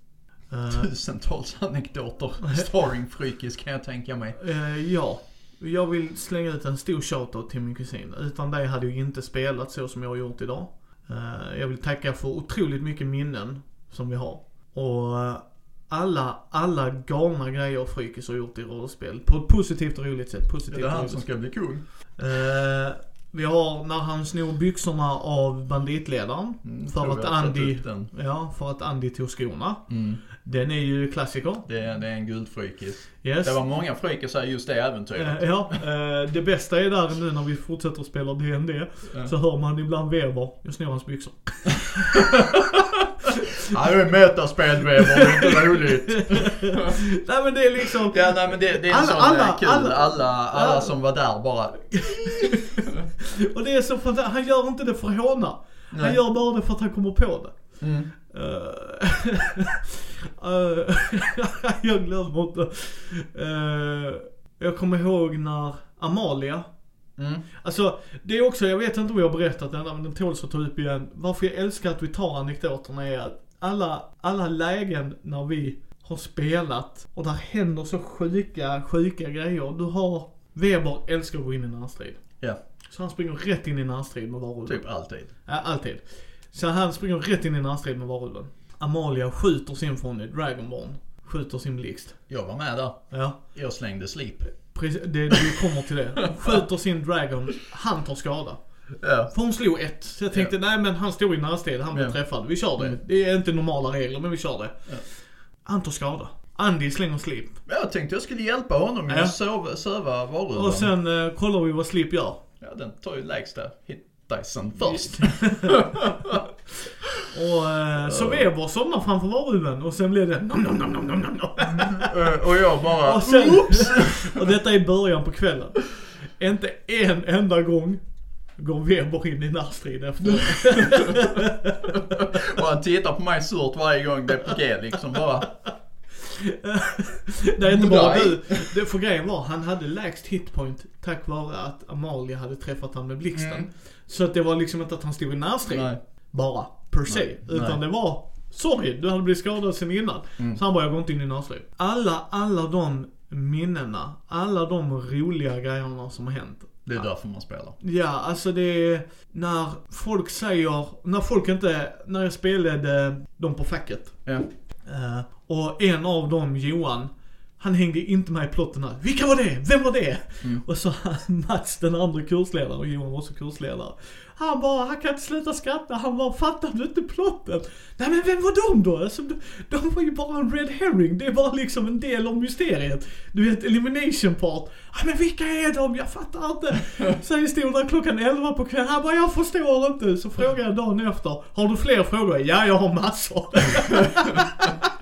Eh, Tusentals anekdoter. <laughs> Starring Frykis kan jag tänka mig. eh, ja. Jag vill slänga ut en stor shoutout till min kusin. Utan dig hade jag inte spelat så som jag har gjort idag. Jag vill tacka för otroligt mycket minnen som vi har. Och alla, alla galna grejer Frykis har gjort i rollspel. På ett positivt och roligt sätt. Det Positivt är och han som ska bli kung. Eh, vi har när han snor byxorna av banditledaren. Mm, För att Andy-. Ja, för att Andy tog skorna. Mm. Den är ju klassiker. Det, är, det är en guldfrykis. Yes. Det var många frykisar i just det äventyret. Eh, ja, eh, det bästa är där nu när vi fortsätter att spela D&D Ja. Så hör man ibland Weber, jag snor hans byxor. <laughs> Ja, det är metaspelvever, det är inte roligt. <laughs> Nej men det är liksom, Ja, nej men det, det är en Alla- sån alla- alla, kul. alla- Alla, alla, som var där bara. <laughs> <laughs> och det är så fantastiskt, han gör inte det för att håna. Han Nej. gör bara det för att han kommer på det. Mm. <laughs> Eh, <laughs> jag glömmer inte. Eh, jag kommer ihåg när Amalia, Mm. alltså det är också, jag vet inte om jag har berättat den men den tåls att ta upp igen. Varför jag älskar att vi tar anekdoterna är att alla, alla lägen när vi har spelat och där händer så sjuka, sjuka grejer. Du har, Weber älskar att gå in i närstrid. Ja, Så han springer rätt in i närstrid med varulven. typ alltid. Ja, alltid. Så han springer rätt in i närstrid med varulven. Amalia skjuter sin från Dragonborn. Skjuter sin blixt. Jag var med där. Ja, Jag slängde slip. precis. Det, det kommer till det. Skjuter sin Dragon, han tar skada. Ja. För hon slog ett. Så jag tänkte, nej men han stod i närstrid, han blev Ja. träffad. Vi kör det. Mm. Det är inte normala regler, men vi kör det. Ja. Han tar skada. Andy slänger slip. Jag tänkte jag skulle hjälpa honom med Ja. att söva varulven. Och sen eh, kollar vi vad slip gör. Ja, den tar ju lägsta hit dicen först. <laughs> Och eh, så Weber somnar framför varulven och sen blir det nom nom nom nom nom nom. <laughs> Eh, och jag bara... Och sen, <laughs> och detta är början på kvällen. Inte en enda gång går Weber in i närstrid efter. och han tittar på mig surt varje gång det är på G liksom bara. <laughs> Det är inte bara du. Det, för grejen var, han hade lägst hitpoint tack vare att Amalia hade träffat han med blixten. Mm. Så att det var liksom inte att han stod i närstrid bara, per se. Nej. Utan Nej. det var, sorry, du hade blivit skadad sen innan. Mm. Så han bara, jag går inte in i närstrid. Alla, alla de minnena, alla de roliga grejerna som har hänt. Det är därför man spelar. Ja, alltså det är när folk säger, när folk inte, när jag spelade dem på facket. Ja. Eh, och en av dem, Johan, han hängde inte med i plotten här. Vilka var det? Vem var det? Mm. Och så Mats, den andra kursledaren, och Johan var också kursledare. Han bara, han kan inte sluta skratta. Han bara, fattar du inte plotten? Nej men vem var de då? Alltså, de, de var ju bara en red herring. Det bara liksom en del av mysteriet. Du vet, elimination part. Men vilka är de? Jag fattar inte. <laughs> Sen stod där klockan 11 på kvällen. Han bara, jag förstår inte. Så frågade jag dagen efter, har du fler frågor? Ja, jag har massor. <laughs>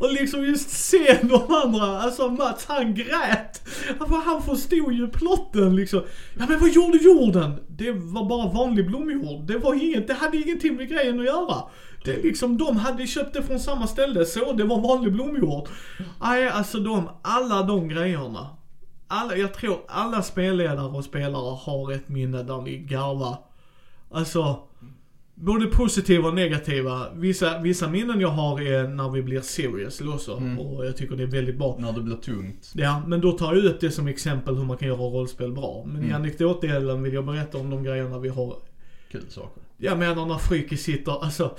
Och liksom just se de andra, alltså Mats han grät. Han, bara, han förstod ju plotten liksom. Ja men vad gjorde jorden? Det var bara vanlig blomjord. Det var inget, det hade ingenting med grejen att göra. Det liksom, de hade köpt det från samma ställe, så det var vanlig blomjord. Nej, alltså de, alla de grejerna. Alla, jag tror alla spelledare och spelare har ett minne där ni garvar. Alltså, både positiva och negativa. Vissa, vissa minnen jag har är när vi blir serious också. Mm. Och jag tycker det är väldigt bra. När det blir tungt. Ja, men då tar jag ut det som exempel hur man kan göra rollspel bra. Men i Mm. anekdotdelen vill jag berätta om de grejerna vi har. Kul saker. Jag menar när Frykis sitter, alltså.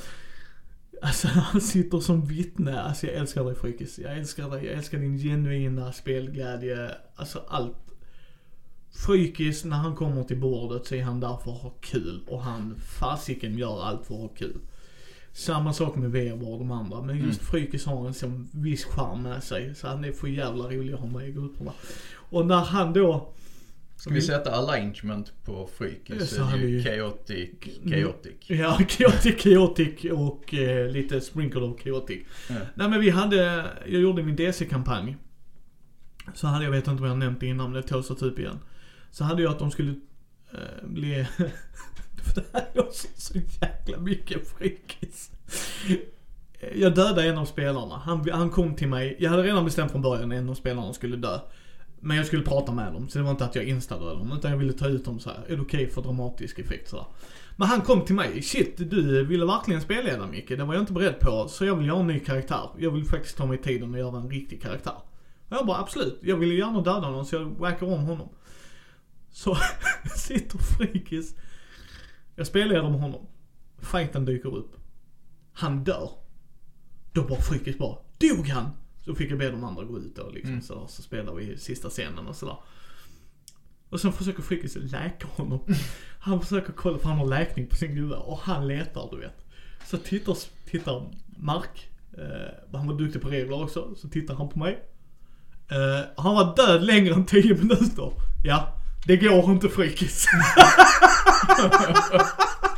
Alltså han sitter som vittne. Alltså jag älskar dig Frykis. Jag älskar dig. Jag älskar din genuina spelglädje. Alltså allt. Frykis, när han kommer till bordet så är han där för att ha kul. Och han fasiken gör allt för att ha kul. Samma sak med Weber och de andra. Men just Frykis har en sån viss charm med sig. Så han är för jävla rolig att ha med i grupperna. Och när han då... Ska vi sätta alignment på Ja, så så är det ju chaotic, chaotic. Ja, <laughs> chaotic, chaotic och eh, lite sprinkle of chaotic. Ja. Nej men vi hade, jag gjorde min DC-kampanj. Så hade jag, vet inte om jag nämnt det innan, men det tåls upp igen. Så hade jag att de skulle eh, bli, för <laughs> det här gör så jäkla mycket frikis. Eh, jag dödade en av spelarna. Han, han kom till mig, jag hade redan bestämt från början att en av spelarna skulle dö. Men jag skulle prata med dem, så det var inte att jag instadödade dem. Utan jag ville ta ut dem så här. är det okej för dramatisk effekt sådär. Men han kom till mig, shit du ville verkligen spelleda Micke, det var jag inte beredd på. Så jag vill göra en ny karaktär. Jag vill faktiskt ta mig tiden och göra en riktig karaktär. Och jag bara absolut, jag ville gärna döda honom så jag wackar om honom. Så <laughs> sitter Frikis, jag spelleder med honom. Fighten dyker upp. Han dör. Då bara Frikis bara, dog han? Så fick jag be de andra gå ut och liksom Mm. sådär, så spelar vi sista scenen och sådär. Och sen försöker Frikis läka honom. Han försöker kolla, för han har läkning på sin gubbe och han letar du vet. Så tittar, tittar Mark, eh, han var duktig på regler också, så tittar han på mig. Eh, han var död längre än 10 minuter. Ja, det går inte Frikis.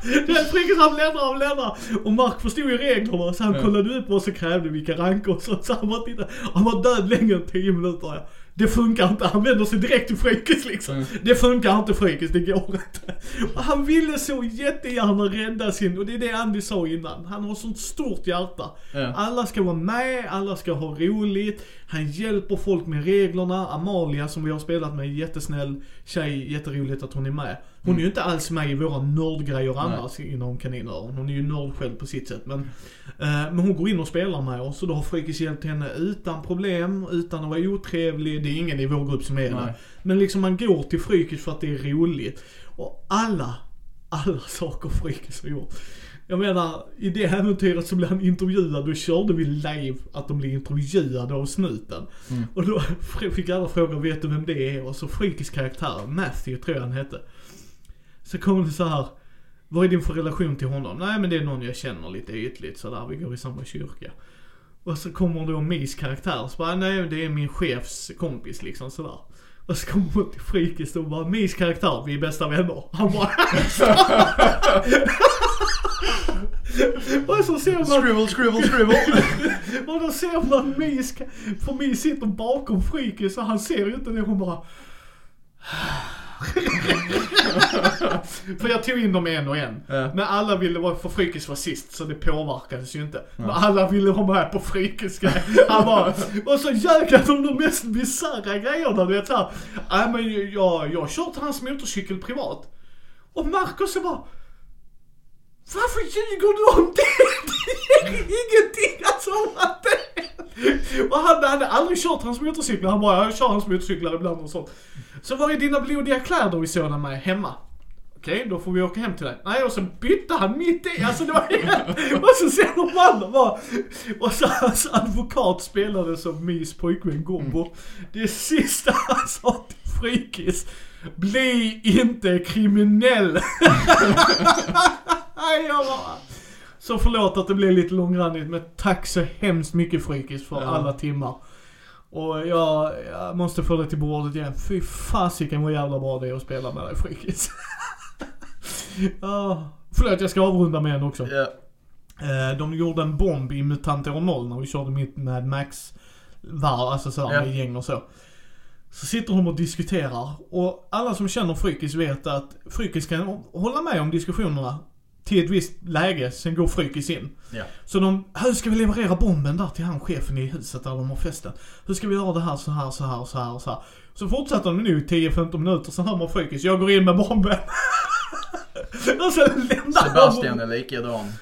Det <laughs> är Frikis han bläddrar, han bläddrar. Och Mark förstod ju reglerna så han kollade upp vad som krävde, vilka ranker och så. Så han bara tittade. Han var död längre än 10 minuter. Det funkar inte, han vänder sig direkt till Frikis liksom. Mm. Det funkar inte Frikis, det går inte. Och han ville så jättegärna rädda sin, och det är det Andy sa innan. Han har sånt stort hjärta. Ja. Alla ska vara med, alla ska ha roligt. Han hjälper folk med reglerna. Amalia som vi har spelat med, jättesnäll tjej, jätteroligt att hon är med. Hon är ju inte alls med i våra nördgrejer annars inom kaninöron. Hon är ju nörd själv på sitt sätt. Men, eh, men hon går in och spelar med oss och då har Frikis hjälpt henne utan problem, utan att vara otrevlig. Det är ingen i vår grupp som är det. Nej. Men liksom man går till Frikis för att det är roligt. Och alla, alla <laughs> saker Frikis har gjort. Jag menar, i det äventyret så blev han intervjuad, då körde vi live att de blev intervjuade av snuten. Mm. Och då <laughs> fick alla fråga, vet du vem det är? Och så Frikis karaktär, Matthew tror jag han hette. Så kom det så här. Vad är din för relation till honom? Nej men det är någon jag känner lite ytligt sådär, vi går i samma kyrka. Och så kommer då Mis karaktär, så bara, nej det är min chefs kompis liksom sådär. Och så kommer hon till Frikis och bara, Mis karaktär, vi är bästa vänner. Han bara, <laughs> Och så ser man, Scribble, scribble, scribble. <laughs> och då ser man Mis, för Mis sitter bakom Frikis och han ser ju inte det, hon bara <laughs> För jag tog in dem en och en. Ja. Men alla ville vara, för Frikis var sist så det påverkades ju inte. Men alla ville vara med på Frikis grej. Han bara, och så han om de mest bisarra grejerna du vet såhär. Nej men jag, jag kört hans motorcykel privat. Och Marcus så bara varför ljuger du om det? <laughs> Det är ingenting alltså om att det <laughs> Och han hade aldrig kört hans motorcyklar. Han bara, jag kör hans motorcyklar ibland och sånt. Så var är dina blodiga kläder vi såg med hemma? okej då får vi åka hem till dig. Nej och så bytte han mitt i, alltså det var helt, <laughs> och så ser de andra bara, och så hans advokat spelade som Mis pojkvän Gombo. Det sista han sa till Frykis, bli inte kriminell. <laughs> Jag bara, så förlåt att det blev lite långrandigt men tack så hemskt mycket Frykis för Ja. alla timmar. Och jag, jag måste få det till bordet igen. Fy fasiken vad jävla bra det är att spela med dig Frykis. <laughs> ja, förlåt jag ska avrunda med en också. Eh, de gjorde en bomb i MUTANT År 0 när vi körde mitt Mad Max var, alltså sådär Ja. med gäng och så. Så sitter de och diskuterar och alla som känner Frykis vet att Frykis kan hålla med om diskussionerna till ett visst läge, sen går Frykis in. Ja. Så de, hur ska vi leverera bomben där till han chefen i huset där de har festen? Hur ska vi göra det här så här, så här, så här så här? Så fortsätter de nu i 10-15 minuter, sen hör man Frykis, jag går in med bomben. <laughs> och sen lämnar Sebastian är likadan.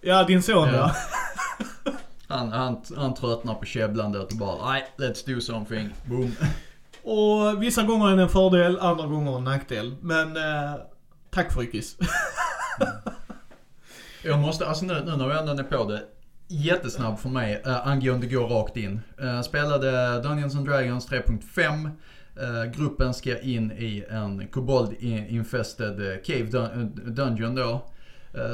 Ja, din son Ja. ja. <laughs> Han, han, han tröttnar på käbblandet och bara nej, let's do something. Boom. <laughs> Och vissa gånger är det en fördel, andra gånger en nackdel. Men, eh, tack Frykis. Jag måste, alltså nu, nu när vi ändå är på det. Jättesnabb för mig äh, angående gå rakt in. Äh, spelade Dungeons and Dragons 3.5. Eh, gruppen ska in i en kobold infested eh, cave dun- dungeon då.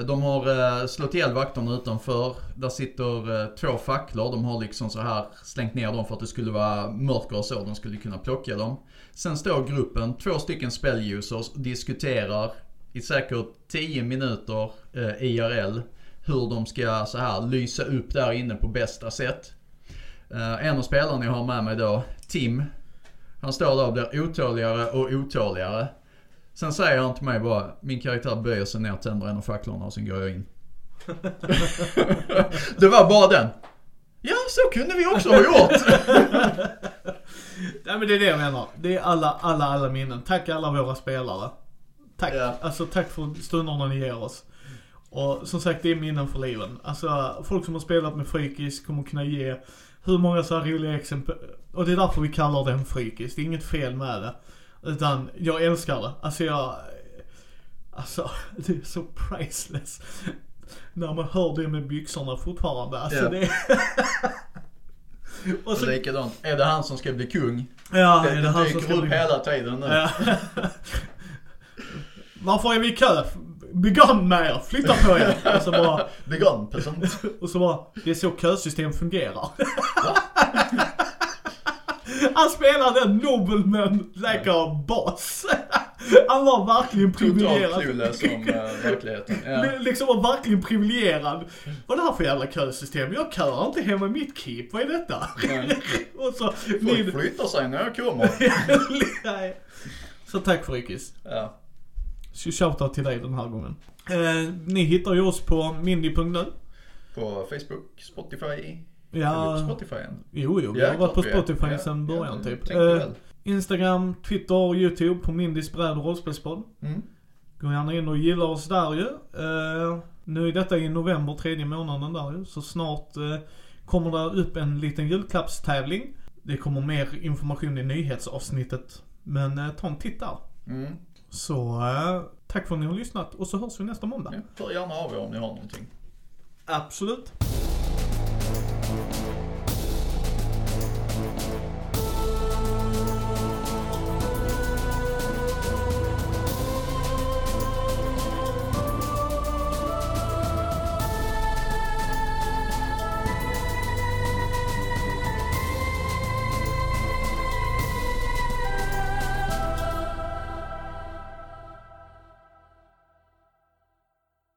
De har uh, slått ihjäl vakterna utanför. Där sitter två facklor. De har liksom så här slängt ner dem för att det skulle vara mörker och så. De skulle kunna plocka dem. Sen står gruppen, två stycken spelljusers, och diskuterar i säkert 10 minuter eh, IRL hur de ska så här lysa upp där inne på bästa sätt. Eh, en av spelarna jag har med mig då, Tim, han står där och blir otåligare och otåligare. Sen säger han till mig bara, min karaktär böjer sig ner, tänder en av facklorna och sen går jag in. <laughs> det var bara den. Ja, så kunde vi också ha gjort. <laughs> Nej men det är det jag menar. Det är alla, alla, alla minnen. Tack alla våra spelare. Tack. Ja. Alltså tack för stunderna ni ger oss. Och som sagt, det är minnen för liven. Alltså folk som har spelat med Frykis kommer kunna ge hur många så här roliga exempel. Och det är därför vi kallar det en Frykis. Det är inget fel med det. Utan jag älskar det. Alltså jag... Alltså, <laughs> det är så priceless. När man hör det med byxorna fortfarande. Alltså Ja. det är... <laughs> Och så, Likadant, är det han som ska bli kung? ja, Det, är det det han som ska upp bli... hela tiden nu. Ja. <laughs> Varför är vi i kö? Begång med er, flytta på er. <laughs> Och så bara, Vegan peasant. <laughs> och så bara, det är så kösystem fungerar. <laughs> Han spelade en a boss. Han var verkligen Totalt privilegierad. clueless om uh, verkligheten. Ja. Li- Liksom var verkligen privilegierad. Vad är det här för jävla kösystem? Jag köar inte hemma i mitt keep, vad är detta? Nej. och så, Folk ni, flyttar sig när jag kommer. Så tack Frykis. Ja. Så shoutout till dig den här gången. Eh, ni hittar ju oss på mindy.nu. På Facebook, Spotify. Ja, på Spotify än? jo jo, vi Ja, har varit på. Spotify Ja, sedan ja, början det typ. Eh. Instagram, Twitter och YouTube på Mindys bräd och rollspelspodd. Mm. Gå gärna in och gilla oss där ju. Eh, nu är detta i november, tredje månaden där ju. Så snart eh, kommer det upp en liten julklappstävling. Det kommer mer information i nyhetsavsnittet. Men eh, ta en titt där. Mm. Så eh, tack för att ni har lyssnat och så hörs vi nästa måndag. Ja, hör gärna av er om ni har någonting. Absolut.